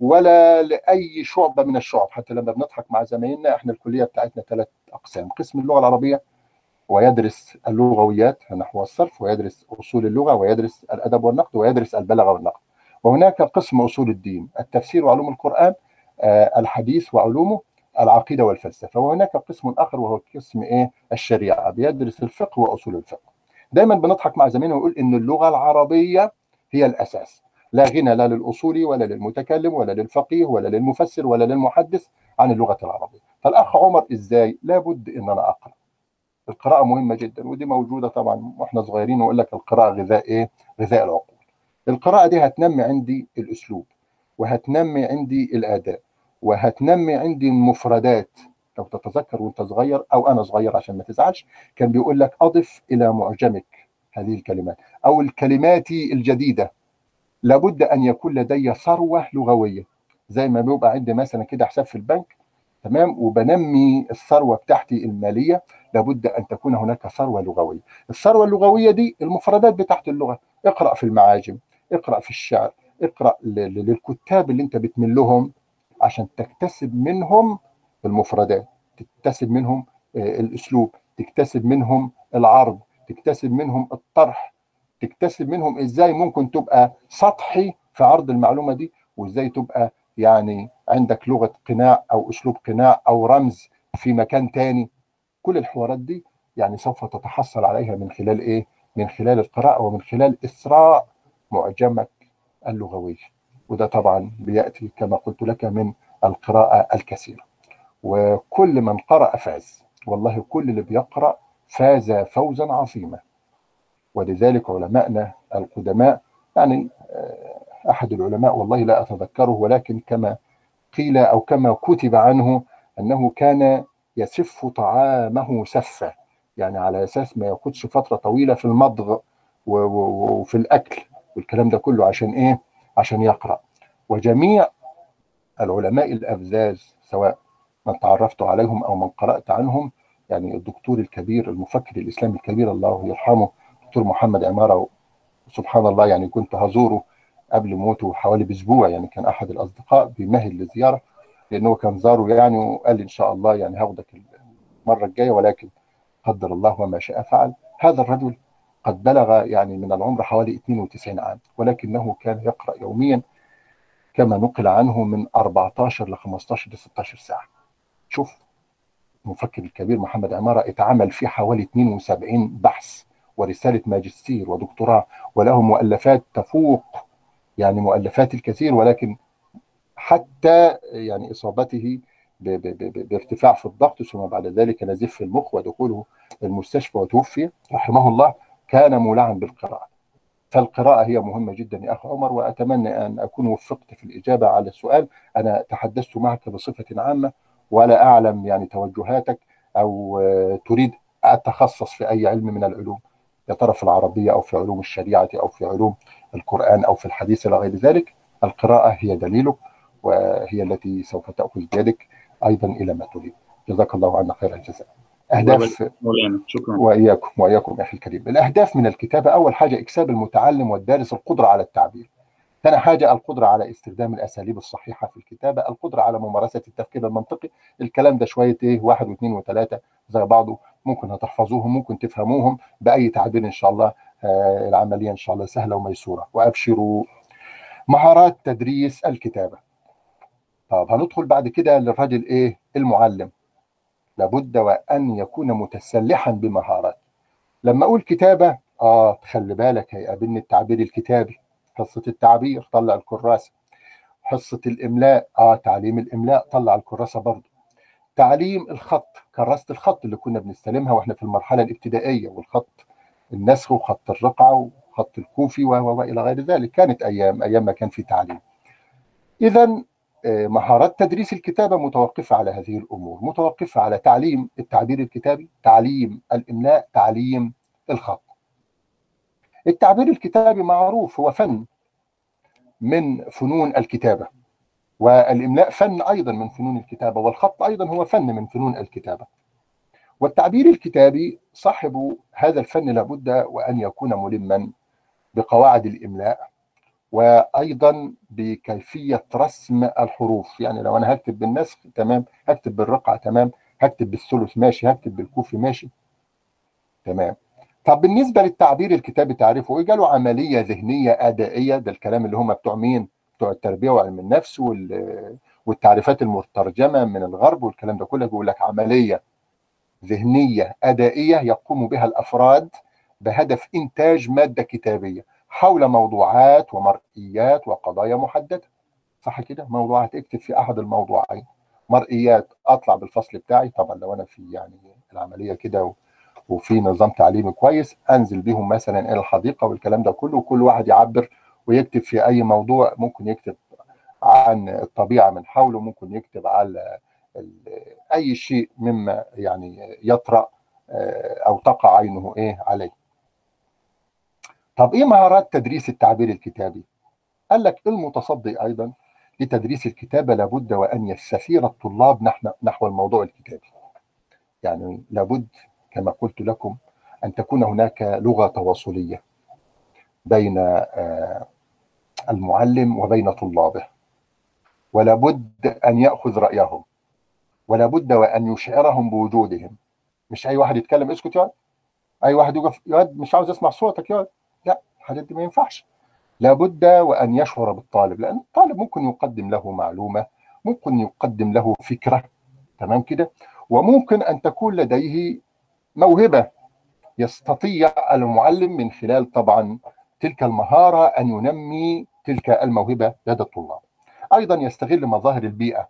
ولا لأي شعبة من الشعب. حتى لما بنضحك مع زمايلنا إحنا الكلية بتاعتنا ثلاث أقسام قسم اللغة العربية ويدرس اللغويات نحو الصرف ويدرس أصول اللغة ويدرس الأدب والنقد ويدرس البلاغة والنقد. وهناك قسم أصول الدين التفسير وعلوم القرآن آه، الحديث وعلومه العقيدة والفلسفة. وهناك قسم آخر وهو قسم إيه؟ الشريعة بيدرس الفقه وأصول الفقه. دايما بنضحك مع زمايلنا ونقول إن اللغة العربية هي الأساس. لا غنى لا للاصولي ولا للمتكلم ولا للفقيه ولا للمفسر ولا للمحدث عن اللغة العربية. فالأخ عمر إزاي؟ لابد إن أنا أقرأ. القراءة مهمة جدا ودي موجودة طبعا وإحنا صغيرين ويقول لك القراءة غذاء إيه؟ غذاء العقول. القراءة دي هتنمي عندي الأسلوب وهتنمي عندي الاداء وهتنمي عندي المفردات. لو تتذكر وانت صغير أو أنا صغير عشان ما تزعلش كان بيقول لك أضف إلى معجمك هذه الكلمات أو الكلمات الجديدة. لابد أن يكون لدي ثروة لغوية. زي ما بيبقى عندي مثلا كده حساب في البنك تمام؟ وبنمي الثروة بتاعتي المالية لابد أن تكون هناك ثروة لغوية. الثروة اللغوية دي المفردات بتاعت اللغة. اقرأ في المعاجم اقرأ في الشعر اقرأ للكتاب اللي انت بتميل لهم عشان تكتسب منهم المفردات تكتسب منهم آه، الأسلوب تكتسب منهم العرض تكتسب منهم الطرح تكتسب منهم إزاي ممكن تبقى سطحي في عرض المعلومة دي وإزاي تبقى يعني عندك لغة قناع أو أسلوب قناع أو رمز في مكان تاني. كل الحوارات دي يعني سوف تتحصل عليها من خلال إيه؟ من خلال القراءة ومن خلال إسراء معجمك اللغوي وده طبعا بيأتي كما قلت لك من القراءة الكثيرة. وكل من قرأ فاز. والله كل اللي بيقرأ فاز فوزا عظيما. ولذلك علماءنا القدماء يعني أحد العلماء والله لا أتذكره ولكن كما قيل أو كما كتب عنه أنه كان يسف طعامه سفة. يعني على أساس ما ياخدش فترة طويلة في المضغ وفي الأكل. والكلام ده كله عشان إيه؟ عشان يقرأ. وجميع العلماء الأفزاز سواء من تعرفت عليهم أو من قرأت عنهم يعني الدكتور الكبير المفكر الإسلامي الكبير الله يرحمه دكتور محمد عمارة سبحان الله يعني كنت هزوره قبل موته حوالي بأسبوع يعني كان أحد الأصدقاء بيمهل لزياره لأنه كان زاره يعني وقال لي إن شاء الله يعني هاخدك المرة الجاية ولكن قدر الله وما شاء فعل. هذا الرجل قد بلغ يعني من العمر حوالي 92 عام ولكنه كان يقرأ يوميا كما نقل عنه من 14 ل 15 ل 16 ساعة. شوف المفكر الكبير محمد عمارة اتعمل فيه حوالي 72 بحث ورسالة ماجستير ودكتوراه وله مؤلفات تفوق يعني مؤلفات الكثير ولكن حتى يعني ب بارتفاع في الضغط ثم بعد ذلك نزيف في المخ ودخوله المستشفى وتوفي رحمه الله. كان مولعا بالقراءة. فالقراءة هي مهمة جدا يا اخ عمر وأتمنى أن أكون وفقت في الإجابة على السؤال، أنا تحدثت معك بصفة عامة ولا أعلم يعني توجهاتك أو تريد أتخصص في أي علم من العلوم يا ترى في العربية أو في علوم الشريعة أو في علوم القرآن أو في الحديث إلى غير ذلك. القراءة هي دليلك وهي التي سوف تأخذ بيدك أيضا إلى ما تريد. جزاك الله عنا خير الجزاء. أهداف شكرا. وإياكم وإياكم أخي الكريم. الأهداف من الكتابة أول حاجة إكساب المتعلم والدارس القدرة على التعبير. ثاني حاجة القدرة على استخدام الأساليب الصحيحة في الكتابة القدرة على ممارسة التفكير المنطقي. الكلام ده شوية إيه واحد واثنين وثلاثة زي بعضه. ممكن هتحفظوهم ممكن تفهموهم بأي تعبير إن شاء الله آه العملية إن شاء الله سهلة وميسورة. وأبشروا مهارات تدريس الكتابة. طب هندخل بعد كده للرجل إيه المعلم. لابد وأن يكون متسلحا بمهارات لما أقول كتابة آه خلي بالك هيقابلني التعبير الكتابي حصة التعبير طلع الكراسة. حصة الإملاء آه تعليم الإملاء طلع الكراسة برضه تعليم الخط كراسة الخط اللي كنا بنستلمها وإحنا في المرحلة الابتدائية والخط النسخ وخط الرقعة وخط الكوفي وإلى غير ذلك. كانت أيام أيام ما كان في تعليم. إذا مهارات تدريس الكتابة متوقفة على هذه الأمور متوقفة على تعليم التعبير الكتابي تعليم الإملاء تعليم الخط. التعبير الكتابي معروف هو فن من فنون الكتابة والإملاء فن أيضا من فنون الكتابة والخط أيضا هو فن من فنون الكتابة. والتعبير الكتابي صاحب هذا الفن لابد وأن يكون ملما بقواعد الإملاء وأيضا بكيفية رسم الحروف. يعني لو أنا هكتب بالنسخ تمام. هكتب بالرقعة تمام. هكتب بالثلث ماشي. هكتب بالكوفي ماشي. تمام. طب بالنسبة للتعبير الكتابي تعرفه إيه؟ قالوا عملية ذهنية أدائية. ده الكلام اللي هم بتوع مين؟ بتوع التربية وعلم النفس والتعريفات المترجمة من الغرب والكلام ده كله. بيقول لك عملية ذهنية أدائية يقوم بها الأفراد بهدف إنتاج مادة كتابية. حول موضوعات ومرئيات وقضايا محددة. صح كده؟ موضوعات اكتب في أحد الموضوعين. مرئيات أطلع بالفصل بتاعي. طبعا لو أنا في يعني العملية كده وفي نظام تعليمي كويس أنزل بيهم مثلا إلى الحديقة والكلام ده كله وكل واحد يعبر ويكتب في أي موضوع. ممكن يكتب عن الطبيعة من حوله ممكن يكتب على أي شيء مما يعني يطرأ أو تقع عينه إيه عليه. طب إيه مهارات تدريس التعبير الكتابي؟ قال لك المتصدي أيضا لتدريس الكتابة لابد وأن يستثير الطلاب نحو الموضوع الكتابي. يعني لابد كما قلت لكم أن تكون هناك لغة تواصلية بين المعلم وبين طلابه. ولابد أن يأخذ رأيهم. ولا بد وأن يشعرهم بوجودهم. مش أي واحد يتكلم اسكت يقعد أي واحد يقف يقعد مش عاوز يسمع صوتك يقعد الحاجات دي ما ينفعش. لابد وأن يشعر بالطالب لأن الطالب ممكن يقدم له معلومة ممكن يقدم له فكرة تمام كده؟ وممكن أن تكون لديه موهبة يستطيع المعلم من خلال طبعا تلك المهارة أن ينمي تلك الموهبة لدى الطلاب. أيضا يستغل مظاهر البيئة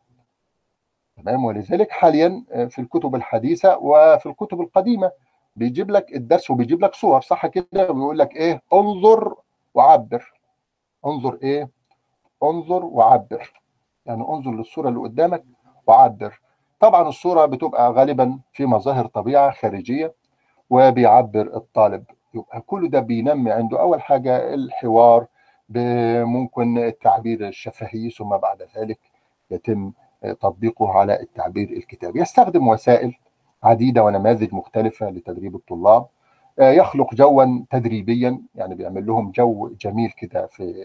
تمام؟ ولذلك حاليا في الكتب الحديثة وفي الكتب القديمة بيجيب لك الدرس وبيجيب لك صور صح كده؟ ويقول لك إيه؟ انظر وعبر. انظر إيه؟ انظر وعبر. يعني انظر للصورة اللي قدامك وعبر. طبعا الصورة بتبقى غالبا في مظاهر طبيعة خارجية وبيعبر الطالب. يبقى كل ده بينمي عنده أول حاجة الحوار ممكن التعبير الشفهي ثم بعد ذلك يتم تطبيقه على التعبير الكتابي. يستخدم وسائل عديدة ونماذج مختلفة لتدريب الطلاب. يخلق جوا تدريبيا يعني بيعمل لهم جو جميل كده في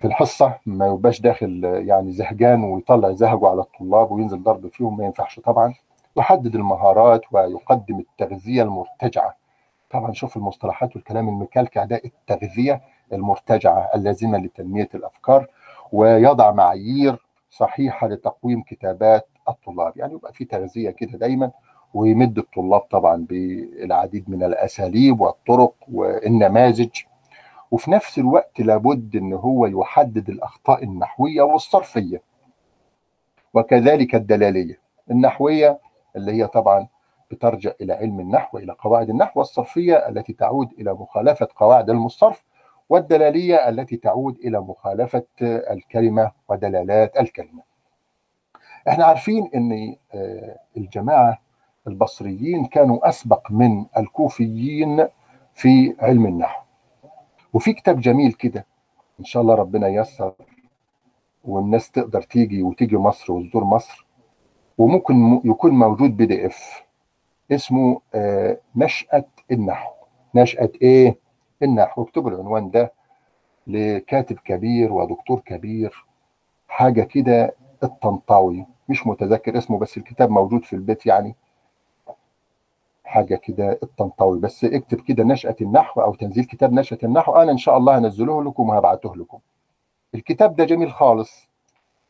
في الحصة ما يبقاش داخل يعني زهجان ويطلع زهجه على الطلاب وينزل ضرب فيهم ما ينفعش طبعا. يحدد المهارات ويقدم التغذية المرتجعة. طبعا شوف المصطلحات والكلام المكلكع ده التغذية المرتجعة اللازمة لتنمية الأفكار ويضع معايير صحيحة لتقويم كتابات الطلاب. يعني يبقى في تغذية كده دايما ويمد الطلاب طبعا بالعديد من الأساليب والطرق والنماذج. وفي نفس الوقت لابد إن هو يحدد الأخطاء النحوية والصرفية. وكذلك الدلالية. النحوية اللي هي طبعا بترجع إلى علم النحو إلى قواعد النحو والصرفية التي تعود إلى مخالفة قواعد المصرف والدلالية التي تعود إلى مخالفة الكلمة ودلالات الكلمة. إحنا عارفين إن الجماعة البصريين كانوا أسبق من الكوفيين في علم النحو. وفي كتاب جميل كده إن شاء الله ربنا ييسر والناس تقدر تيجي وتيجي مصر وتزور مصر وممكن يكون موجود بي دي إف اسمه نشأة النحو. نشأة إيه؟ النحو. اكتبوا العنوان ده لكاتب كبير ودكتور كبير حاجة كده الطنطاوي. مش متذكر اسمه بس الكتاب موجود في البيت يعني. حاجة كده الطنطاوي. بس اكتب كده نشأة النحو أو تنزيل كتاب نشأة النحو. أنا إن شاء الله هنزله لكم وهبعته لكم. الكتاب ده جميل خالص.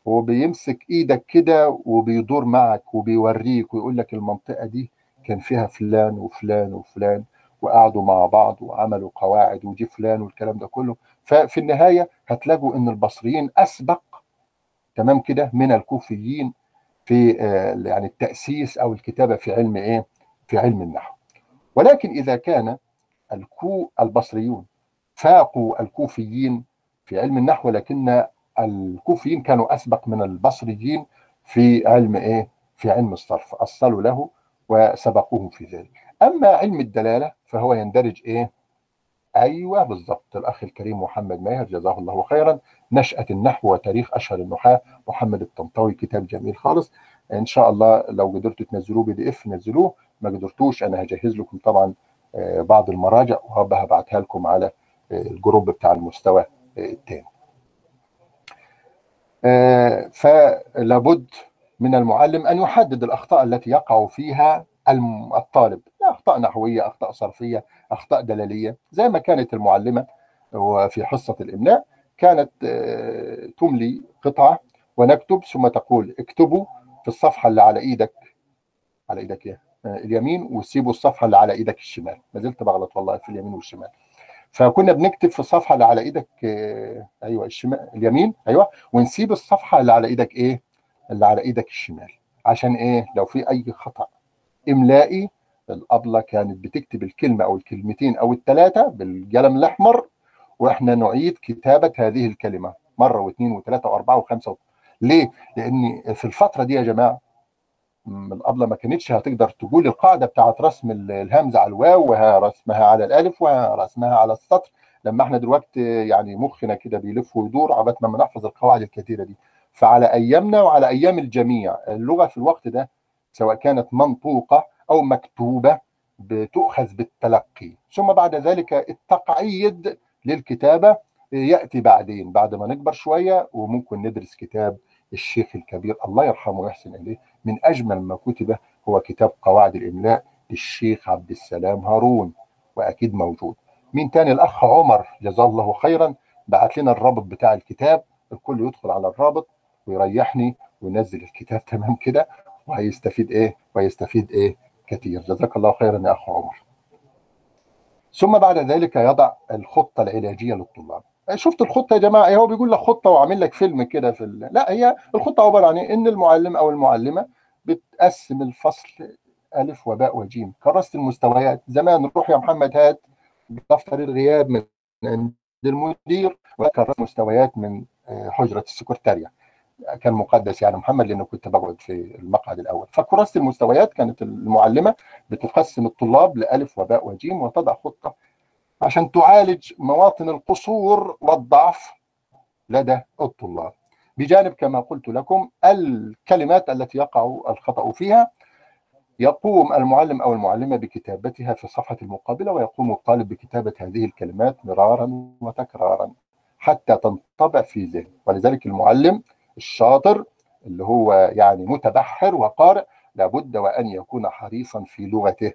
هو بيمسك إيدك كده وبيدور معك وبيوريك ويقول لك المنطقة دي كان فيها فلان وفلان وفلان وقعدوا مع بعض وعملوا قواعد وجي فلان والكلام ده كله. ففي النهاية هتلاقوا إن البصريين أسبق تمام كده من الكوفيين في يعني التأسيس أو الكتابة في علم إيه؟ في علم النحو. ولكن إذا كان الكو البصريون فاقوا الكوفيين في علم النحو لكن الكوفيين كانوا أسبق من البصريين في علم إيه؟ في علم الصرف أصلوا له وسبقوهم في ذلك. أما علم الدلالة فهو يندرج إيه؟ أيوه بالضبط. الأخ الكريم محمد ماهر جزاه الله خيرا نشأة النحو وتاريخ أشهر النحاة. محمد الطنطاوي كتاب جميل خالص. إن شاء الله لو قدرتوا تنزلوه بي دي إف نزلوه. ما قدرتوش أنا هجهز لكم طبعا بعض المراجع وهبقى هبعتها لكم على الجروب بتاع المستوى الثاني فلابد من المعلم أن يحدد الأخطاء التي يقع فيها الطالب. أخطاء نحوية أخطاء صرفية أخطاء دلالية زي ما كانت المعلمة وفي حصة الإملاء. كانت تملي قطعة ونكتب ثم تقول اكتبوا في الصفحة اللي على إيدك على إيدك إيه؟ اليمين وسيبوا الصفحة اللي على إيدك الشمال. ما زلت بغلط والله في اليمين والشمال. فكنا بنكتب في الصفحة اللي على إيدك أيوه الشمال اليمين أيوه ونسيب الصفحة اللي على إيدك إيه؟ اللي على إيدك الشمال. عشان إيه؟ لو في أي خطأ إملائي الأبلة كانت بتكتب الكلمة أو الكلمتين أو الثلاثه بالقلم الأحمر وإحنا نعيد كتابة هذه الكلمة مرة واثنين وثلاثة وأربعة وخمسة ليه؟ لأن في الفترة دي يا جماعة الابله ما كانتش هتقدر تقول القاعدة بتاعت رسم الهمزة على الواو ورسمها على الألف ورسمها على السطر. لما إحنا دلوقتي يعني مخنا كده بيلف ويدور عبال ما نحفظ القواعد الكثيرة دي. فعلى أيامنا وعلى أيام الجميع اللغة في الوقت ده سواء كانت منطوقة أو مكتوبة بتؤخذ بالتلقي. ثم بعد ذلك التقعيد للكتابة يأتي بعدين بعد ما نكبر شوية وممكن ندرس كتاب الشيخ الكبير الله يرحمه ويحسن إليه. من أجمل ما كتب هو كتاب قواعد الإملاء للشيخ عبد السلام هارون وأكيد موجود. مين تاني؟ الأخ عمر جزاه الله خيرا بعت لنا الرابط بتاع الكتاب الكل يدخل على الرابط ويريحني وينزل الكتاب. تمام كده؟ وهيستفيد إيه؟ ويستفيد إيه؟ كثير جزاك الله خيرا يا أخ عمر. ثم بعد ذلك يضع الخطة العلاجية للطلاب. شفت الخطة يا جماعة؟ هو بيقول لك خطة وعامل لك فيلم كده في ال... لا هي الخطة عبارة عن إن المعلم أو المعلمة بتقسم الفصل ألف وباء وجيم. كرست المستويات. زمان روح يا محمد هات دفتر الغياب من عند المدير وكرست مستويات من حجرة السكرتارية. كان مقدس يعني محمد لأنه كنت بقعد في المقعد الأول. فكراسة المستويات كانت المعلمة بتقسم الطلاب لألف وباء وجيم وتضع خطة عشان تعالج مواطن القصور والضعف لدى الطلاب. بجانب كما قلت لكم الكلمات التي يقع الخطأ فيها يقوم المعلم أو المعلمة بكتابتها في الصفحة المقابلة ويقوم الطالب بكتابة هذه الكلمات مرارا وتكرارا حتى تنطبع في ذهنه. ولذلك المعلم الشاطر اللي هو يعني متبحر وقارئ لابد وأن يكون حريصا في لغته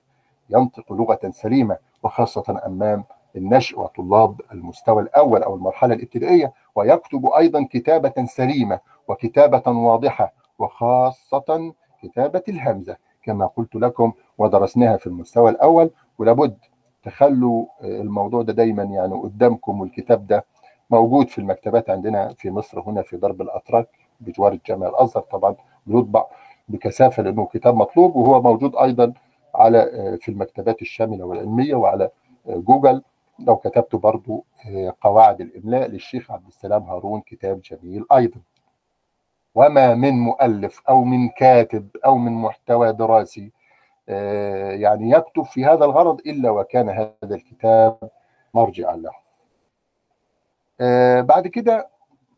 ينطق لغة سليمة وخاصة أمام النشء وطلاب المستوى الأول أو المرحلة الابتدائية ويكتب أيضا كتابة سليمة وكتابة واضحة وخاصة كتابة الهمزة. كما قلت لكم ودرسناها في المستوى الأول ولابد تخلوا الموضوع ده دايما يعني قدامكم والكتاب ده موجود في المكتبات عندنا في مصر هنا في درب الأتراك بجوار الجامع الأزهر. طبعا بيطبع بكثافة لأنه كتاب مطلوب وهو موجود أيضا على في المكتبات الشاملة والعلمية وعلى جوجل. لو كتبت برضو قواعد الإملاء للشيخ عبد السلام هارون كتاب جميل أيضا. وما من مؤلف أو من كاتب أو من محتوى دراسي يعني يكتب في هذا الغرض إلا وكان هذا الكتاب مرجعا له. بعد كده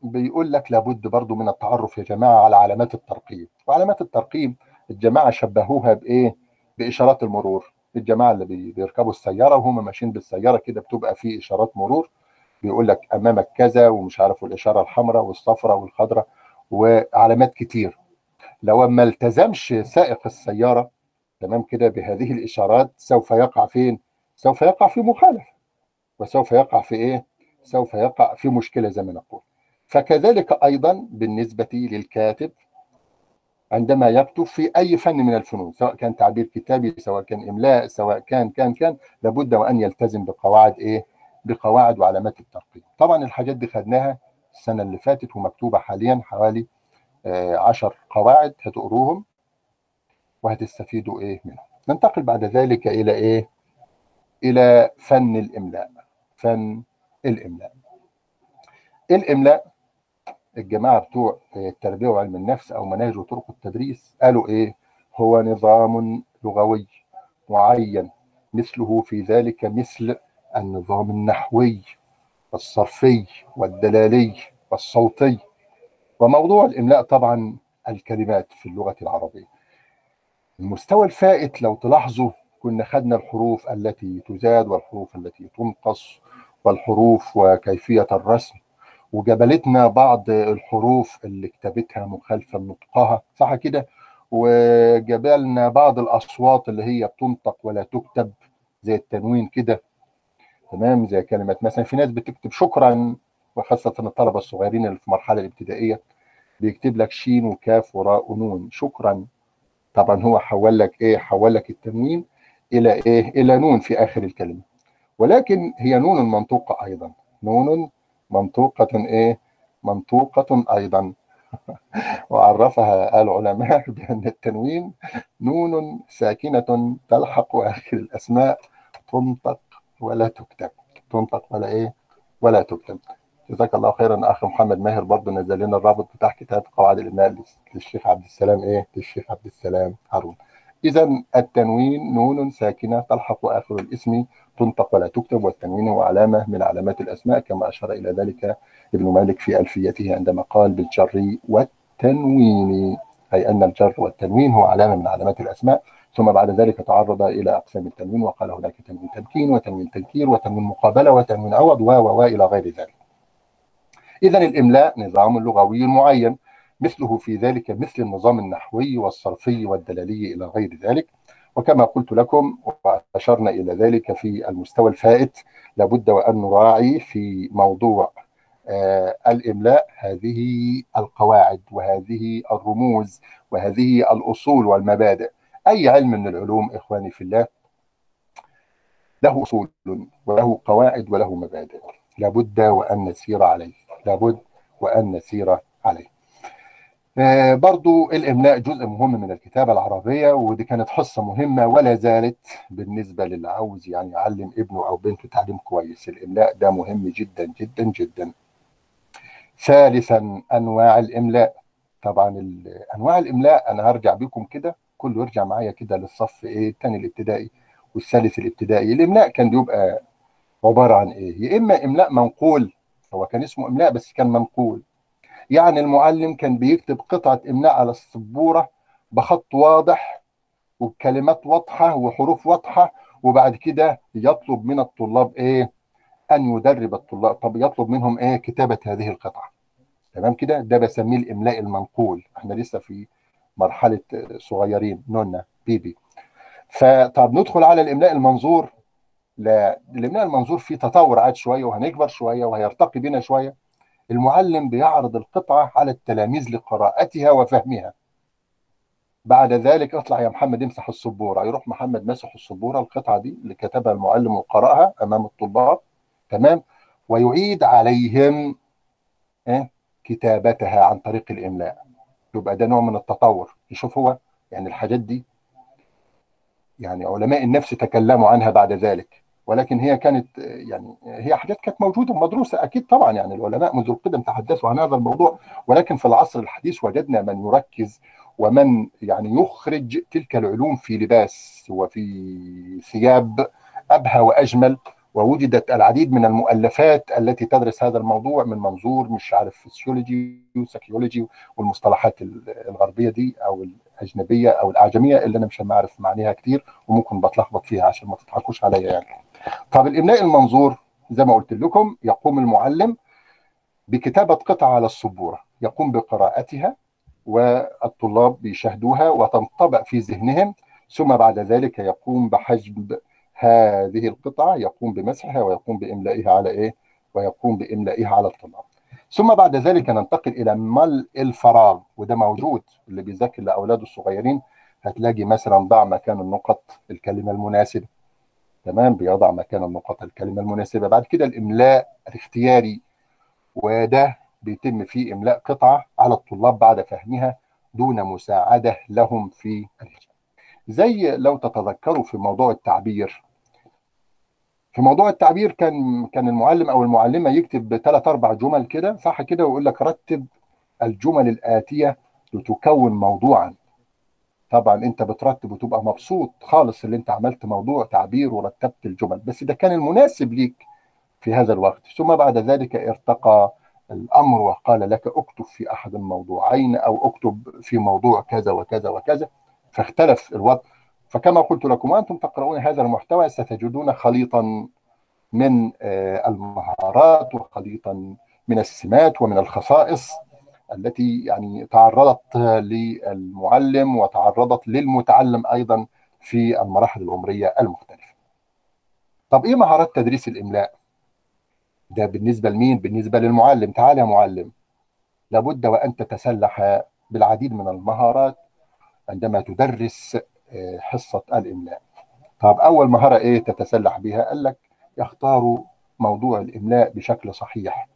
بيقول لك لابد برضو من التعرف يا جماعة على علامات الترقيم وعلامات الترقيم الجماعة شبهوها بإيه؟ بإشارات المرور. الجماعة اللي بيركبوا السيارة وهم ماشيين بالسيارة كده بتبقى في إشارات مرور. بيقول لك أمامك كذا ومش عارف الإشارة الحمراء والصفراء والخضراء وعلامات كتير. لو ما التزمش سائق السيارة تمام كده بهذه الإشارات سوف يقع فين؟ سوف يقع في مخالفة. وسوف يقع في إيه؟ سوف يقع في مشكلة زي ما نقول فكذلك أيضا بالنسبة للكاتب عندما يكتب في أي فن من الفنون سواء كان تعبير كتابي سواء كان إملاء سواء كان كان كان لابد وأن يلتزم بقواعد إيه؟ بقواعد وعلامات الترقيم طبعا الحاجات دي خدناها السنة اللي فاتت ومكتوبة حاليا حوالي آه عشر قواعد هتقروهم وهتستفيدوا إيه منهم ننتقل بعد ذلك إلى إيه؟ إلى فن الإملاء فن الإملاء. الإملاء الجماعة بتوع التربية وعلم النفس أو مناهج وطرق التدريس قالوا إيه؟ هو نظام لغوي معين مثله في ذلك مثل النظام النحوي والصرفي والدلالي والصوتي. وموضوع الإملاء طبعا الكلمات في اللغة العربية. المستوى الفائت لو تلاحظوا كنا خدنا الحروف التي تزاد والحروف التي تنقص. والحروف وكيفية الرسم. وجبلتنا بعض الحروف اللي كتابتها مخالفة لنطقها صح كده؟ وجبلنا بعض الأصوات اللي هي بتنطق ولا تكتب زي التنوين كده. تمام؟ زي كلمة مثلا في ناس بتكتب شكرا وخاصة الطلبة الصغيرين اللي في المرحلة الابتدائية بيكتب لك شين وكاف وراء ونون. شكرا. طبعا هو حول لك إيه؟ حول لك التنوين إلى إيه؟ إلى نون في آخر الكلمة. ولكن هي نون منطوقة أيضا. نون منطوقة إيه؟ منطوقة أيضا. وعرفها العلماء بأن التنوين نون ساكنة تلحق آخر الأسماء. تنطق ولا تكتب. تنطق ولا إيه؟ ولا تكتب. جزاك الله خيرا أخ محمد ماهر. برضه نزل لنا الرابط بتاع كتاب قواعد الاملاء للشيخ عبد السلام إيه؟ للشيخ عبد السلام هارون. اذا التنوين نون ساكنة تلحق آخر الاسم. تنطق ولا تكتب والتنوين هو علامة من علامات الأسماء كما أشار إلى ذلك ابن مالك في ألفيته عندما قال بالجر والتنوين أي أن الجر والتنوين هو علامة من علامات الأسماء ثم بعد ذلك تعرض إلى أقسام التنوين وقال هناك تنوين تمكين وتنوين تنكير وتنوين مقابلة وتنوين عوض و و إلى غير ذلك. اذا الإملاء نظام لغوي معين مثله في ذلك مثل النظام النحوي والصرفي والدلالي إلى غير ذلك وكما قلت لكم واشرنا إلى ذلك في المستوى الفائت. لابد وأن نراعي في موضوع آه الإملاء هذه القواعد وهذه الرموز وهذه الأصول والمبادئ. أي علم من العلوم إخواني في الله له أصول وله قواعد وله مبادئ. لابد وأن نسير عليه. لابد وأن نسير عليه. برضو الإملاء جزء مهم من الكتابة العربية ودي كانت حصة مهمة ولا زالت بالنسبة للي عاوز يعني يعلم ابنه أو بنته تعليم كويس. الإملاء ده مهم جدا جدا جدا. ثالثا أنواع الإملاء. طبعا أنواع الإملاء أنا هرجع بيكم كده كله يرجع معايا كده للصف إيه؟ الثاني الابتدائي والثالث الابتدائي. الإملاء كان بيبقى عبارة عن إيه؟ يا إما إملاء منقول هو كان اسمه إملاء بس كان منقول. يعني المعلم كان بيكتب قطعة إملاء على السبورة بخط واضح وبكلمات واضحة وحروف واضحة وبعد كده يطلب من الطلاب إيه؟ أن يدرب الطلاب. طب يطلب منهم إيه؟ كتابة هذه القطعة. تمام كده؟ ده بسميه الإملاء المنقول. إحنا لسه في مرحلة صغيرين. نونا بيبي. فطب ندخل على الإملاء المنظور. لا الإملاء المنظور فيه تطور عاد شوية وهنكبر شوية وهيرتقي بنا شوية. المعلم بيعرض القطعة على التلاميذ لقراءتها وفهمها. بعد ذلك اطلع يا محمد امسح السبورة. يروح محمد مسح السبورة القطعة دي اللي كتبها المعلم وقرأها أمام الطلاب. تمام؟ ويعيد عليهم إيه؟ كتابتها عن طريق الإملاء. يبقى ده نوع من التطور. يشوف هو يعني الحاجات دي يعني علماء النفس تكلموا عنها بعد ذلك. ولكن هي كانت يعني هي حاجات كانت موجودة ومدروسة أكيد طبعا يعني العلماء منذ القدم تحدثوا عن هذا الموضوع ولكن في العصر الحديث وجدنا من يركز ومن يعني يخرج تلك العلوم في لباس وفي ثياب أبهى وأجمل ووجدت العديد من المؤلفات التي تدرس هذا الموضوع من منظور مش عارف physiology و psychology والمصطلحات الغربية دي أو الأجنبية أو الأعجمية اللي أنا مش عارف معناها كتير وممكن بتلخبط فيها عشان ما تضحكوش عليا يعني. طب الاملاء المنظور زي ما قلت لكم يقوم المعلم بكتابة قطعة على السبورة يقوم بقراءتها والطلاب بيشاهدوها وتنطبع في ذهنهم ثم بعد ذلك يقوم بحجب هذه القطعة يقوم بمسحها ويقوم بإملائها على إيه؟ ويقوم بإملائها على الطلاب. ثم بعد ذلك ننتقل إلى ملء الفراغ وده موجود اللي بيذاكر لاولاده الصغيرين هتلاقي مثلا ضع مكان النقط الكلمة المناسبة تمام بيضع مكان النقط الكلمة المناسبة. بعد كده الإملاء الاختياري وده بيتم فيه إملاء قطعة على الطلاب بعد فهمها دون مساعدة لهم في الإجابة. زي لو تتذكروا في موضوع التعبير. في موضوع التعبير كان كان المعلم أو المعلمة يكتب ثلاث أربع جمل كده صح كده؟ ويقول لك رتب الجمل الآتية لتكون موضوعا. طبعا أنت بترتب وتبقى مبسوط خالص اللي أنت عملت موضوع تعبير ورتبت الجمل بس ده كان المناسب ليك في هذا الوقت. ثم بعد ذلك ارتقى الأمر وقال لك اكتب في أحد الموضوعين أو اكتب في موضوع كذا وكذا وكذا. فاختلف الوضع. فكما قلت لكم وأنتم تقرؤون هذا المحتوى ستجدون خليطا من المهارات وخليطا من السمات ومن الخصائص. التي يعني تعرضت للمعلم وتعرضت للمتعلم أيضا في المراحل العمرية المختلفة. طب إيه مهارات تدريس الإملاء؟ ده بالنسبة لمين؟ بالنسبة للمعلم، تعال يا معلم. لابد وأن تتسلح بالعديد من المهارات عندما تدرس حصة الإملاء. طب أول مهارة إيه تتسلح بها؟ قال لك يختار موضوع الإملاء بشكل صحيح.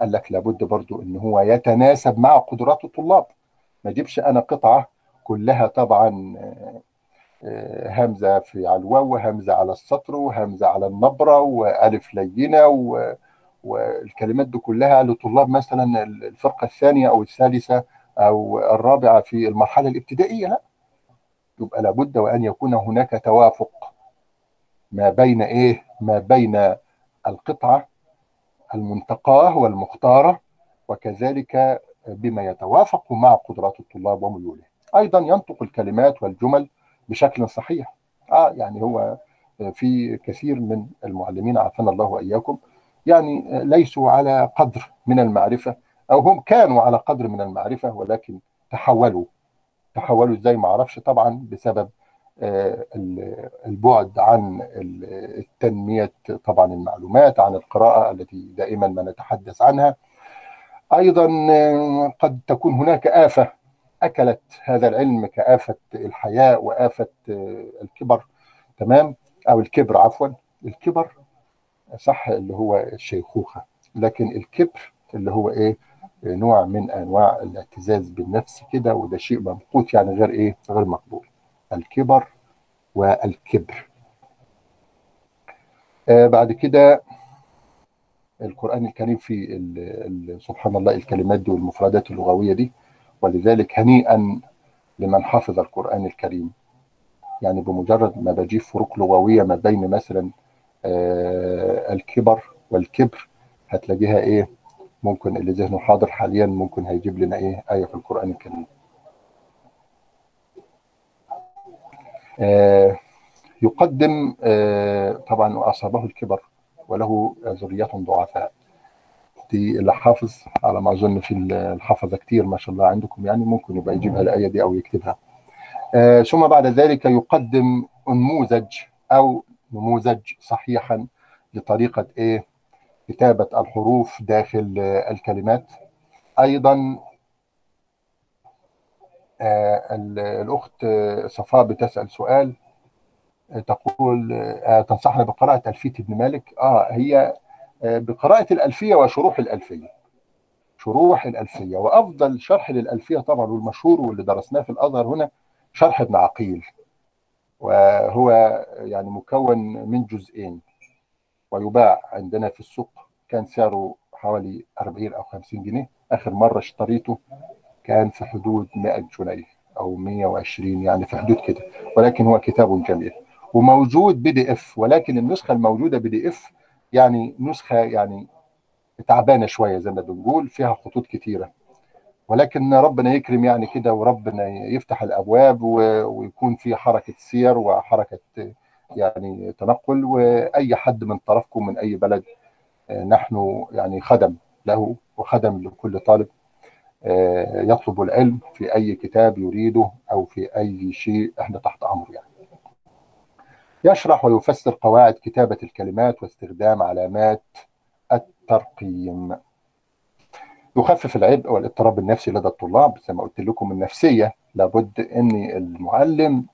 قال لك لابد برضو إن هو يتناسب مع قدرات الطلاب. ما اجيبش أنا قطعة كلها طبعا همزة في على الواو وهمزه على السطر وهمزه على النبرة وألف لينة و... والكلمات دي كلها لطلاب مثلا الفرقة الثانية أو الثالثة أو الرابعة في المرحلة الابتدائية لا. يبقى لابد وأن يكون هناك توافق ما بين إيه؟ ما بين القطعة المنتقاة والمختارة وكذلك بما يتوافق مع قدرات الطلاب وميولهم أيضا ينطق الكلمات والجمل بشكل صحيح. آه يعني هو في كثير من المعلمين عافانا الله وإياكم يعني ليسوا على قدر من المعرفة أو هم كانوا على قدر من المعرفة ولكن تحولوا. تحولوا إزاي؟ ما أعرفش. طبعا بسبب البعد عن التنمية طبعا المعلومات عن القراءة التي دائما ما نتحدث عنها. أيضا قد تكون هناك آفة أكلت هذا العلم كآفة الحياء وآفة الكبر. تمام؟ أو الكبر عفوا. الكبر صح اللي هو الشيخوخة. لكن الكبر اللي هو إيه؟ نوع من أنواع الاعتزاز بالنفس كده وده شيء ممقوت يعني غير إيه؟ غير مقبول. الكبر والكبر. آه بعد كده القرآن الكريم في سبحان الله الكلمات دي والمفردات اللغوية دي ولذلك هنيئا لمن حفظ القرآن الكريم. يعني بمجرد ما بجيب فروق لغوية ما بين مثلا آه الكبر والكبر هتلاقيها إيه؟ ممكن اللي ذهنه حاضر حاليا ممكن هيجيب لنا إيه؟ آية في القرآن الكريم. يقدم آه طبعا وأصابه الكبر وله ذرية ضعفاء. دي اللي حافظ على ما أظن في الحفظة كتير ما شاء الله عندكم يعني ممكن يبقى يجيبها الآية دي أو يكتبها. آه ثم بعد ذلك يقدم نموذج أو نموذج صحيحا لطريقة إيه؟ كتابة الحروف داخل آه الكلمات. أيضا آه الأخت صفاء بتسأل سؤال تقول آه تنصحنا بقراءة ألفية ابن مالك؟ آه هي آه بقراءة الألفية وشروح الألفية. شروح الألفية وأفضل شرح للألفية طبعا والمشهور واللي درسناه في الأزهر هنا شرح ابن عقيل وهو يعني مكون من جزئين ويباع عندنا في السوق كان سعره حوالي 40 أو 50 جنيه آخر مرة اشتريته كان في حدود 100 جنيه أو 120 يعني في حدود كده ولكن هو كتاب جميل. وموجود PDF ولكن النسخة الموجودة PDF يعني نسخة يعني تعبانة شوية زي ما بنقول فيها خطوط كتيرة. ولكن ربنا يكرم يعني كده وربنا يفتح الأبواب ويكون في حركة سير وحركة يعني تنقل وأي حد من طرفكم من أي بلد نحن يعني خدم له وخدم لكل طالب. يطلب العلم في أي كتاب يريده أو في أي شيء إحنا تحت أمره يعني. يشرح ويفسر قواعد كتابة الكلمات واستخدام علامات الترقيم. يخفف العبء والاضطراب النفسي لدى الطلاب. زي ما قلت لكم النفسية لابد أن المعلم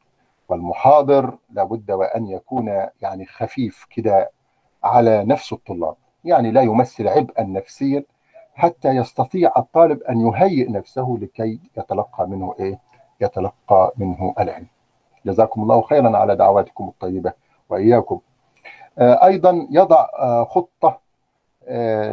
والمحاضر لابد وأن يكون يعني خفيف كده على نفس الطلاب. يعني لا يمثل عبئا نفسيا حتى يستطيع الطالب أن يهيئ نفسه لكي يتلقى منه إيه؟ يتلقى منه العلم. جزاكم الله خيرا على دعواتكم الطيبة وإياكم. أيضا يضع خطة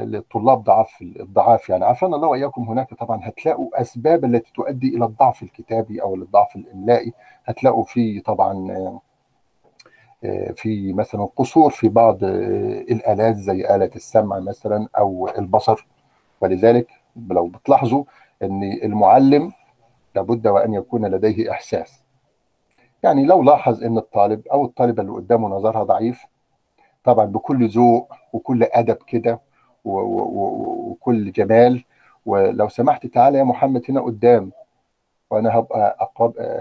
للطلاب ضعاف الضعاف. يعني عافانا الله وإياكم هناك طبعا هتلاقوا أسباب التي تؤدي إلى الضعف الكتابي أو الضعف الإملائي. هتلاقوا في طبعا في مثلا قصور في بعض الآلات زي آلة السمع مثلا أو البصر. ولذلك لو بتلاحظوا أن المعلم لابد وأن يكون لديه إحساس. يعني لو لاحظ إن الطالب أو الطالبة اللي قدامه نظرها ضعيف طبعا بكل ذوق وكل أدب كده وكل جمال. ولو سمحت تعالى يا محمد هنا قدام وأنا هبقى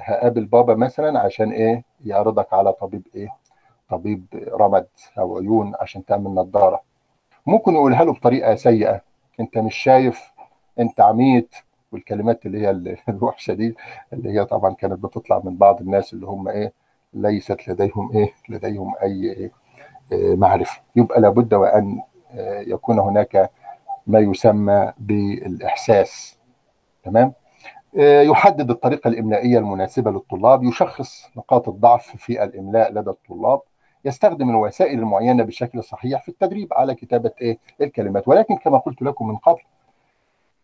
هقابل بابا مثلا عشان إيه؟ يعرضك على طبيب إيه؟ طبيب رمد أو عيون عشان تعمل نظارة. ممكن يقولها له بطريقة سيئة. انت مش شايف انت عميت والكلمات اللي هي الوحشة دي اللي هي طبعا كانت بتطلع من بعض الناس اللي هم إيه ليست لديهم إيه لديهم أي إيه معرفة. يبقى لابد وأن يكون هناك ما يسمى بالإحساس. تمام؟ يحدد الطريقة الإملائية المناسبة للطلاب. يشخص نقاط الضعف في الإملاء لدى الطلاب. يستخدم الوسائل المعينة بشكل صحيح في التدريب على كتابة إيه؟ الكلمات. ولكن كما قلت لكم من قبل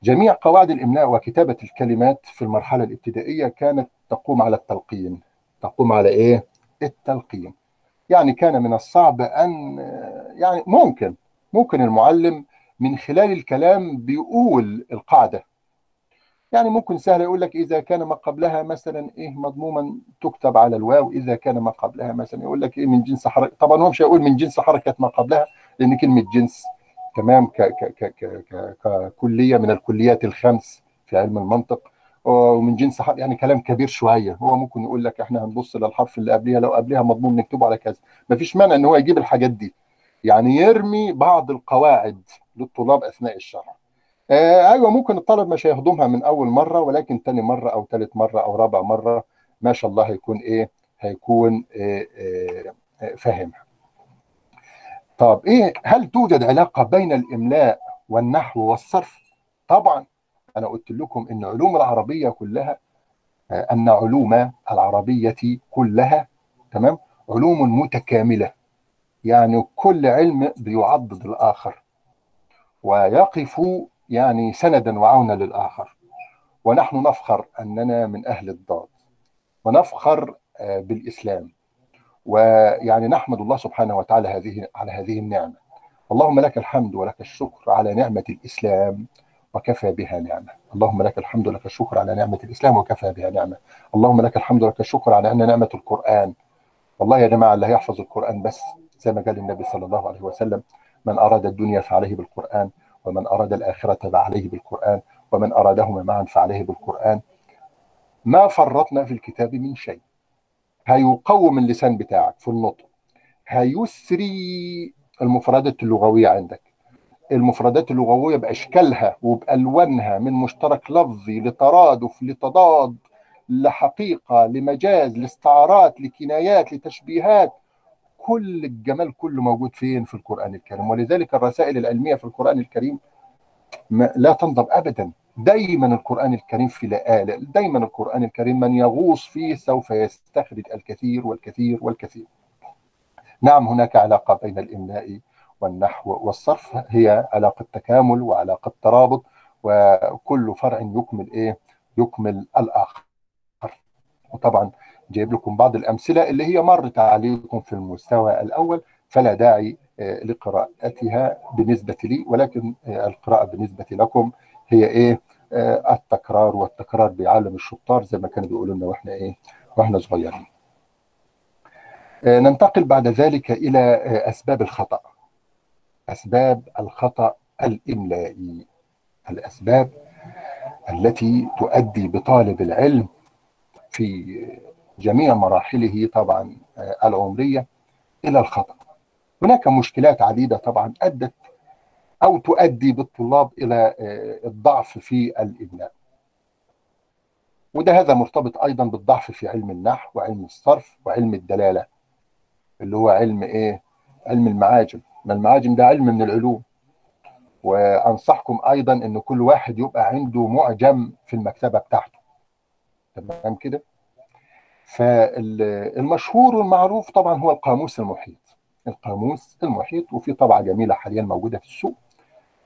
جميع قواعد الإملاء وكتابة الكلمات في المرحلة الابتدائية كانت تقوم على التلقين. تقوم على إيه؟ التلقين. يعني كان من الصعب أن يعني ممكن ممكن المعلم من خلال الكلام بيقول القاعدة. يعني ممكن سهل يقول لك إذا كان ما قبلها مثلا إيه مضموما تكتب علعلى الواو إذا كان ما قبلها مثلا يقول لك إيه من جنس حركة طبعا هو مش هيقول من جنس حركة ما قبلها لأن كلمة جنس تمام؟ ك ك ك ك ككلية من الكليات الخمس في علم المنطق. ومن جنس حرف يعني كلام كبير شوية. هو ممكن يقول لك إحنا هنبص للحرف اللي قبلها لو قبلها مضمون نكتبه على كذا. مفيش مانع إن هو يجيب الحاجات دي. يعني يرمي بعض القواعد للطلاب أثناء الشرح. آه أيوه ممكن الطالب مش هيهضمها من أول مرة ولكن تاني مرة أو ثالث مرة أو رابع مرة ما شاء الله هيكون إيه هيكون آه آه فاهمها. طب إيه هل توجد علاقة بين الإملاء والنحو والصرف؟ طبعا أنا قلت لكم إن علوم العربية كلها آه، أن علوم العربية كلها تمام علوم متكاملة. يعني كل علم بيعضد الآخر. ويقف يعني سندا وعونا للآخر. ونحن نفخر أننا من أهل الضاد. ونفخر آه، بالإسلام. ويعني نحمد الله سبحانه وتعالى هذه على هذه النعمة. اللهم لك الحمد ولك الشكر على نعمة الإسلام وكفى بها نعمة. اللهم لك الحمد ولك الشكر على نعمة الإسلام وكفى بها نعمة. اللهم لك الحمد ولك الشكر على أن نعمة القرآن والله يا جماعة اللي هيحفظ القرآن بس زي ما قال النبي صلى الله عليه وسلم من أراد الدنيا فعليه بالقرآن. ومن أراد الآخرة فعليه بالقرآن ومن ارادهما معا فعليه بالقرآن. ما فرطنا في الكتاب من شيء. هيقوم اللسان بتاعك في النطق. هيسري المفردات اللغوية عندك. المفردات اللغوية بأشكالها وبألوانها من مشترك لفظي لترادف لتضاد لحقيقة لمجاز لاستعارات لكنايات لتشبيهات. كل الجمال كله موجود فين في القرآن الكريم؟ ولذلك الرسائل العلمية في القرآن الكريم لا تنضب ابدا. دايما القرآن الكريم في لآلئ دايما القرآن الكريم من يغوص فيه سوف يستخرج الكثير والكثير والكثير. نعم هناك علاقة بين الإملاء والنحو والصرف هي علاقة تكامل وعلاقة ترابط وكل فرع يكمل إيه؟ يكمل الآخر. وطبعا جايب لكم بعض الأمثلة اللي هي مرت عليكم في المستوى الأول فلا داعي آه، لقراءتها بالنسبة لي ولكن آه، القراءة بالنسبة لكم هي إيه؟ آه، التكرار والتكرار بيعلم الشطار زي ما كانوا بيقولوا لنا وإحنا إيه؟ وإحنا صغيرين. ننتقل بعد ذلك إلى أسباب الخطأ. أسباب الخطأ الإملائي. الأسباب التي تؤدي بطالب العلم في جميع مراحله طبعا آه، العمرية إلى الخطأ. هناك مشكلات عديدة طبعا أدت أو تؤدي بالطلاب إلى آه، الضعف في الاملاء وده هذا مرتبط أيضا بالضعف في علم النحو وعلم الصرف وعلم الدلالة اللي هو علم إيه؟ علم المعاجم. ما المعاجم ده علم من العلوم. وأنصحكم أيضا إن كل واحد يبقى عنده معجم في المكتبة بتاعته. تمام كده؟ فالمشهور والمعروف طبعا هو القاموس المحيط. القاموس المحيط وفي طبعة جميلة حاليا موجودة في السوق.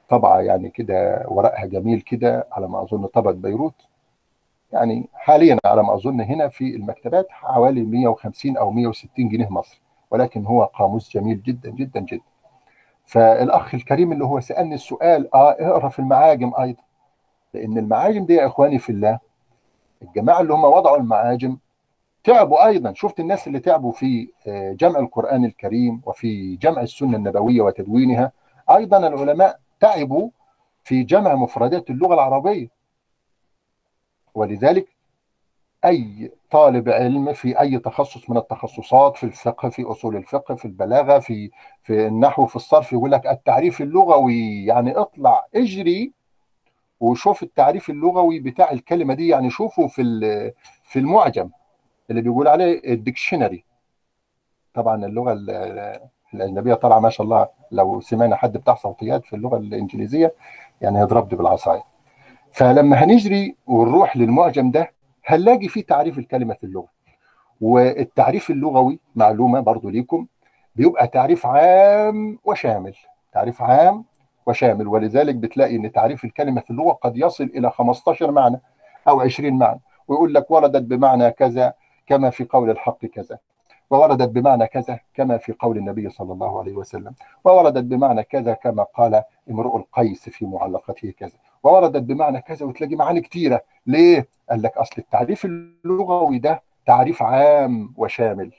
طبعة يعني كده ورقها جميل كده على ما أظن طبعه بيروت. يعني حاليا على ما أظن هنا في المكتبات حوالي 150 أو 160 جنيه مصري ولكن هو قاموس جميل جدا جدا جدا. فالأخ الكريم اللي هو سألني السؤال آه اقرأ في المعاجم أيضا. لأن المعاجم دي يا إخواني في الله الجماعة اللي هم وضعوا المعاجم تعبوا أيضا. شفت الناس اللي تعبوا في آه، جمع القرآن الكريم وفي جمع السنة النبوية وتدوينها. أيضا العلماء تعبوا في جمع مفردات اللغة العربية. ولذلك أي طالب علم في أي تخصص من التخصصات في الفقه في أصول الفقه في البلاغة في في النحو في الصرف يقول لك التعريف اللغوي يعني اطلع اجري وشوف التعريف اللغوي بتاع الكلمة دي يعني شوفه في في المعجم. اللي بيقول عليه الديكشنري. طبعا اللغة ال- الأجنبية طالعة ما شاء الله لو سمعنا حد بتاع صوتيات في اللغة الإنجليزية يعني هيضربني بالعصاية. فلما هنجري ونروح للمعجم ده هنلاقي فيه تعريف الكلمة في اللغة. والتعريف اللغوي معلومة برضو ليكم بيبقى تعريف عام وشامل. تعريف عام وشامل. ولذلك بتلاقي إن تعريف الكلمة في اللغة قد يصل إلى 15 معنى أو 20 معنى. ويقول لك وردت بمعنى كذا كما في قول الحق كذا ووردت بمعنى كذا كما في قول النبي صلى الله عليه وسلم ووردت بمعنى كذا كما قال امرؤ القيس في معلقته كذا ووردت بمعنى كذا وتلاقي معاني كتيرة. ليه؟ قال لك أصل التعريف اللغوي ده تعريف عام وشامل.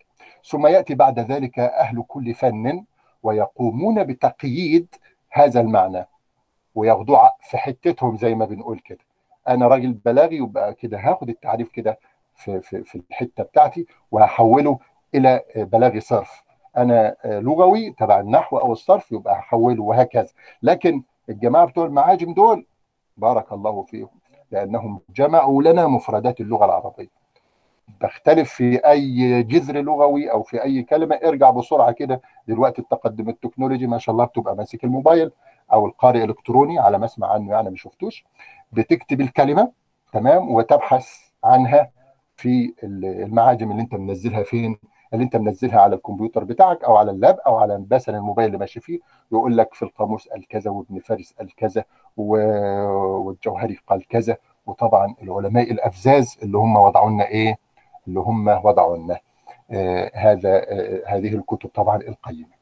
ثم يأتي بعد ذلك أهل كل فن ويقومون بتقييد هذا المعنى وياخدوه في حتتهم زي ما بنقول كده. أنا راجل بلاغي يبقى كده هاخد التعريف كده في في في الحتة بتاعتي وهحوله إلى بلاغي صرف. أنا لغوي تبع النحو أو الصرف يبقى هحوله وهكذا. لكن الجماعة بتوع المعاجم دول بارك الله فيهم لأنهم جمعوا لنا مفردات اللغة العربية. بختلف في أي جذر لغوي أو في أي كلمة ارجع بسرعة كده. دلوقتي التقدم التكنولوجي ما شاء الله بتبقى ماسك الموبايل أو القارئ الإلكتروني على ما أسمع عنه يعني ما شفتوش. بتكتب الكلمة تمام وتبحث عنها في المعاجم اللي انت منزلها فين اللي انت منزلها على الكمبيوتر بتاعك أو على اللاب أو على مثلا الموبايل اللي ماشي فيه يقول لك في القاموس قال كذا وابن فارس قال كذا والجوهري قال كذا وطبعا العلماء الأفزاز اللي هم وضعوا لنا إيه؟ اللي هم وضعوا لنا آه هذا آه هذه الكتب طبعا القيمة.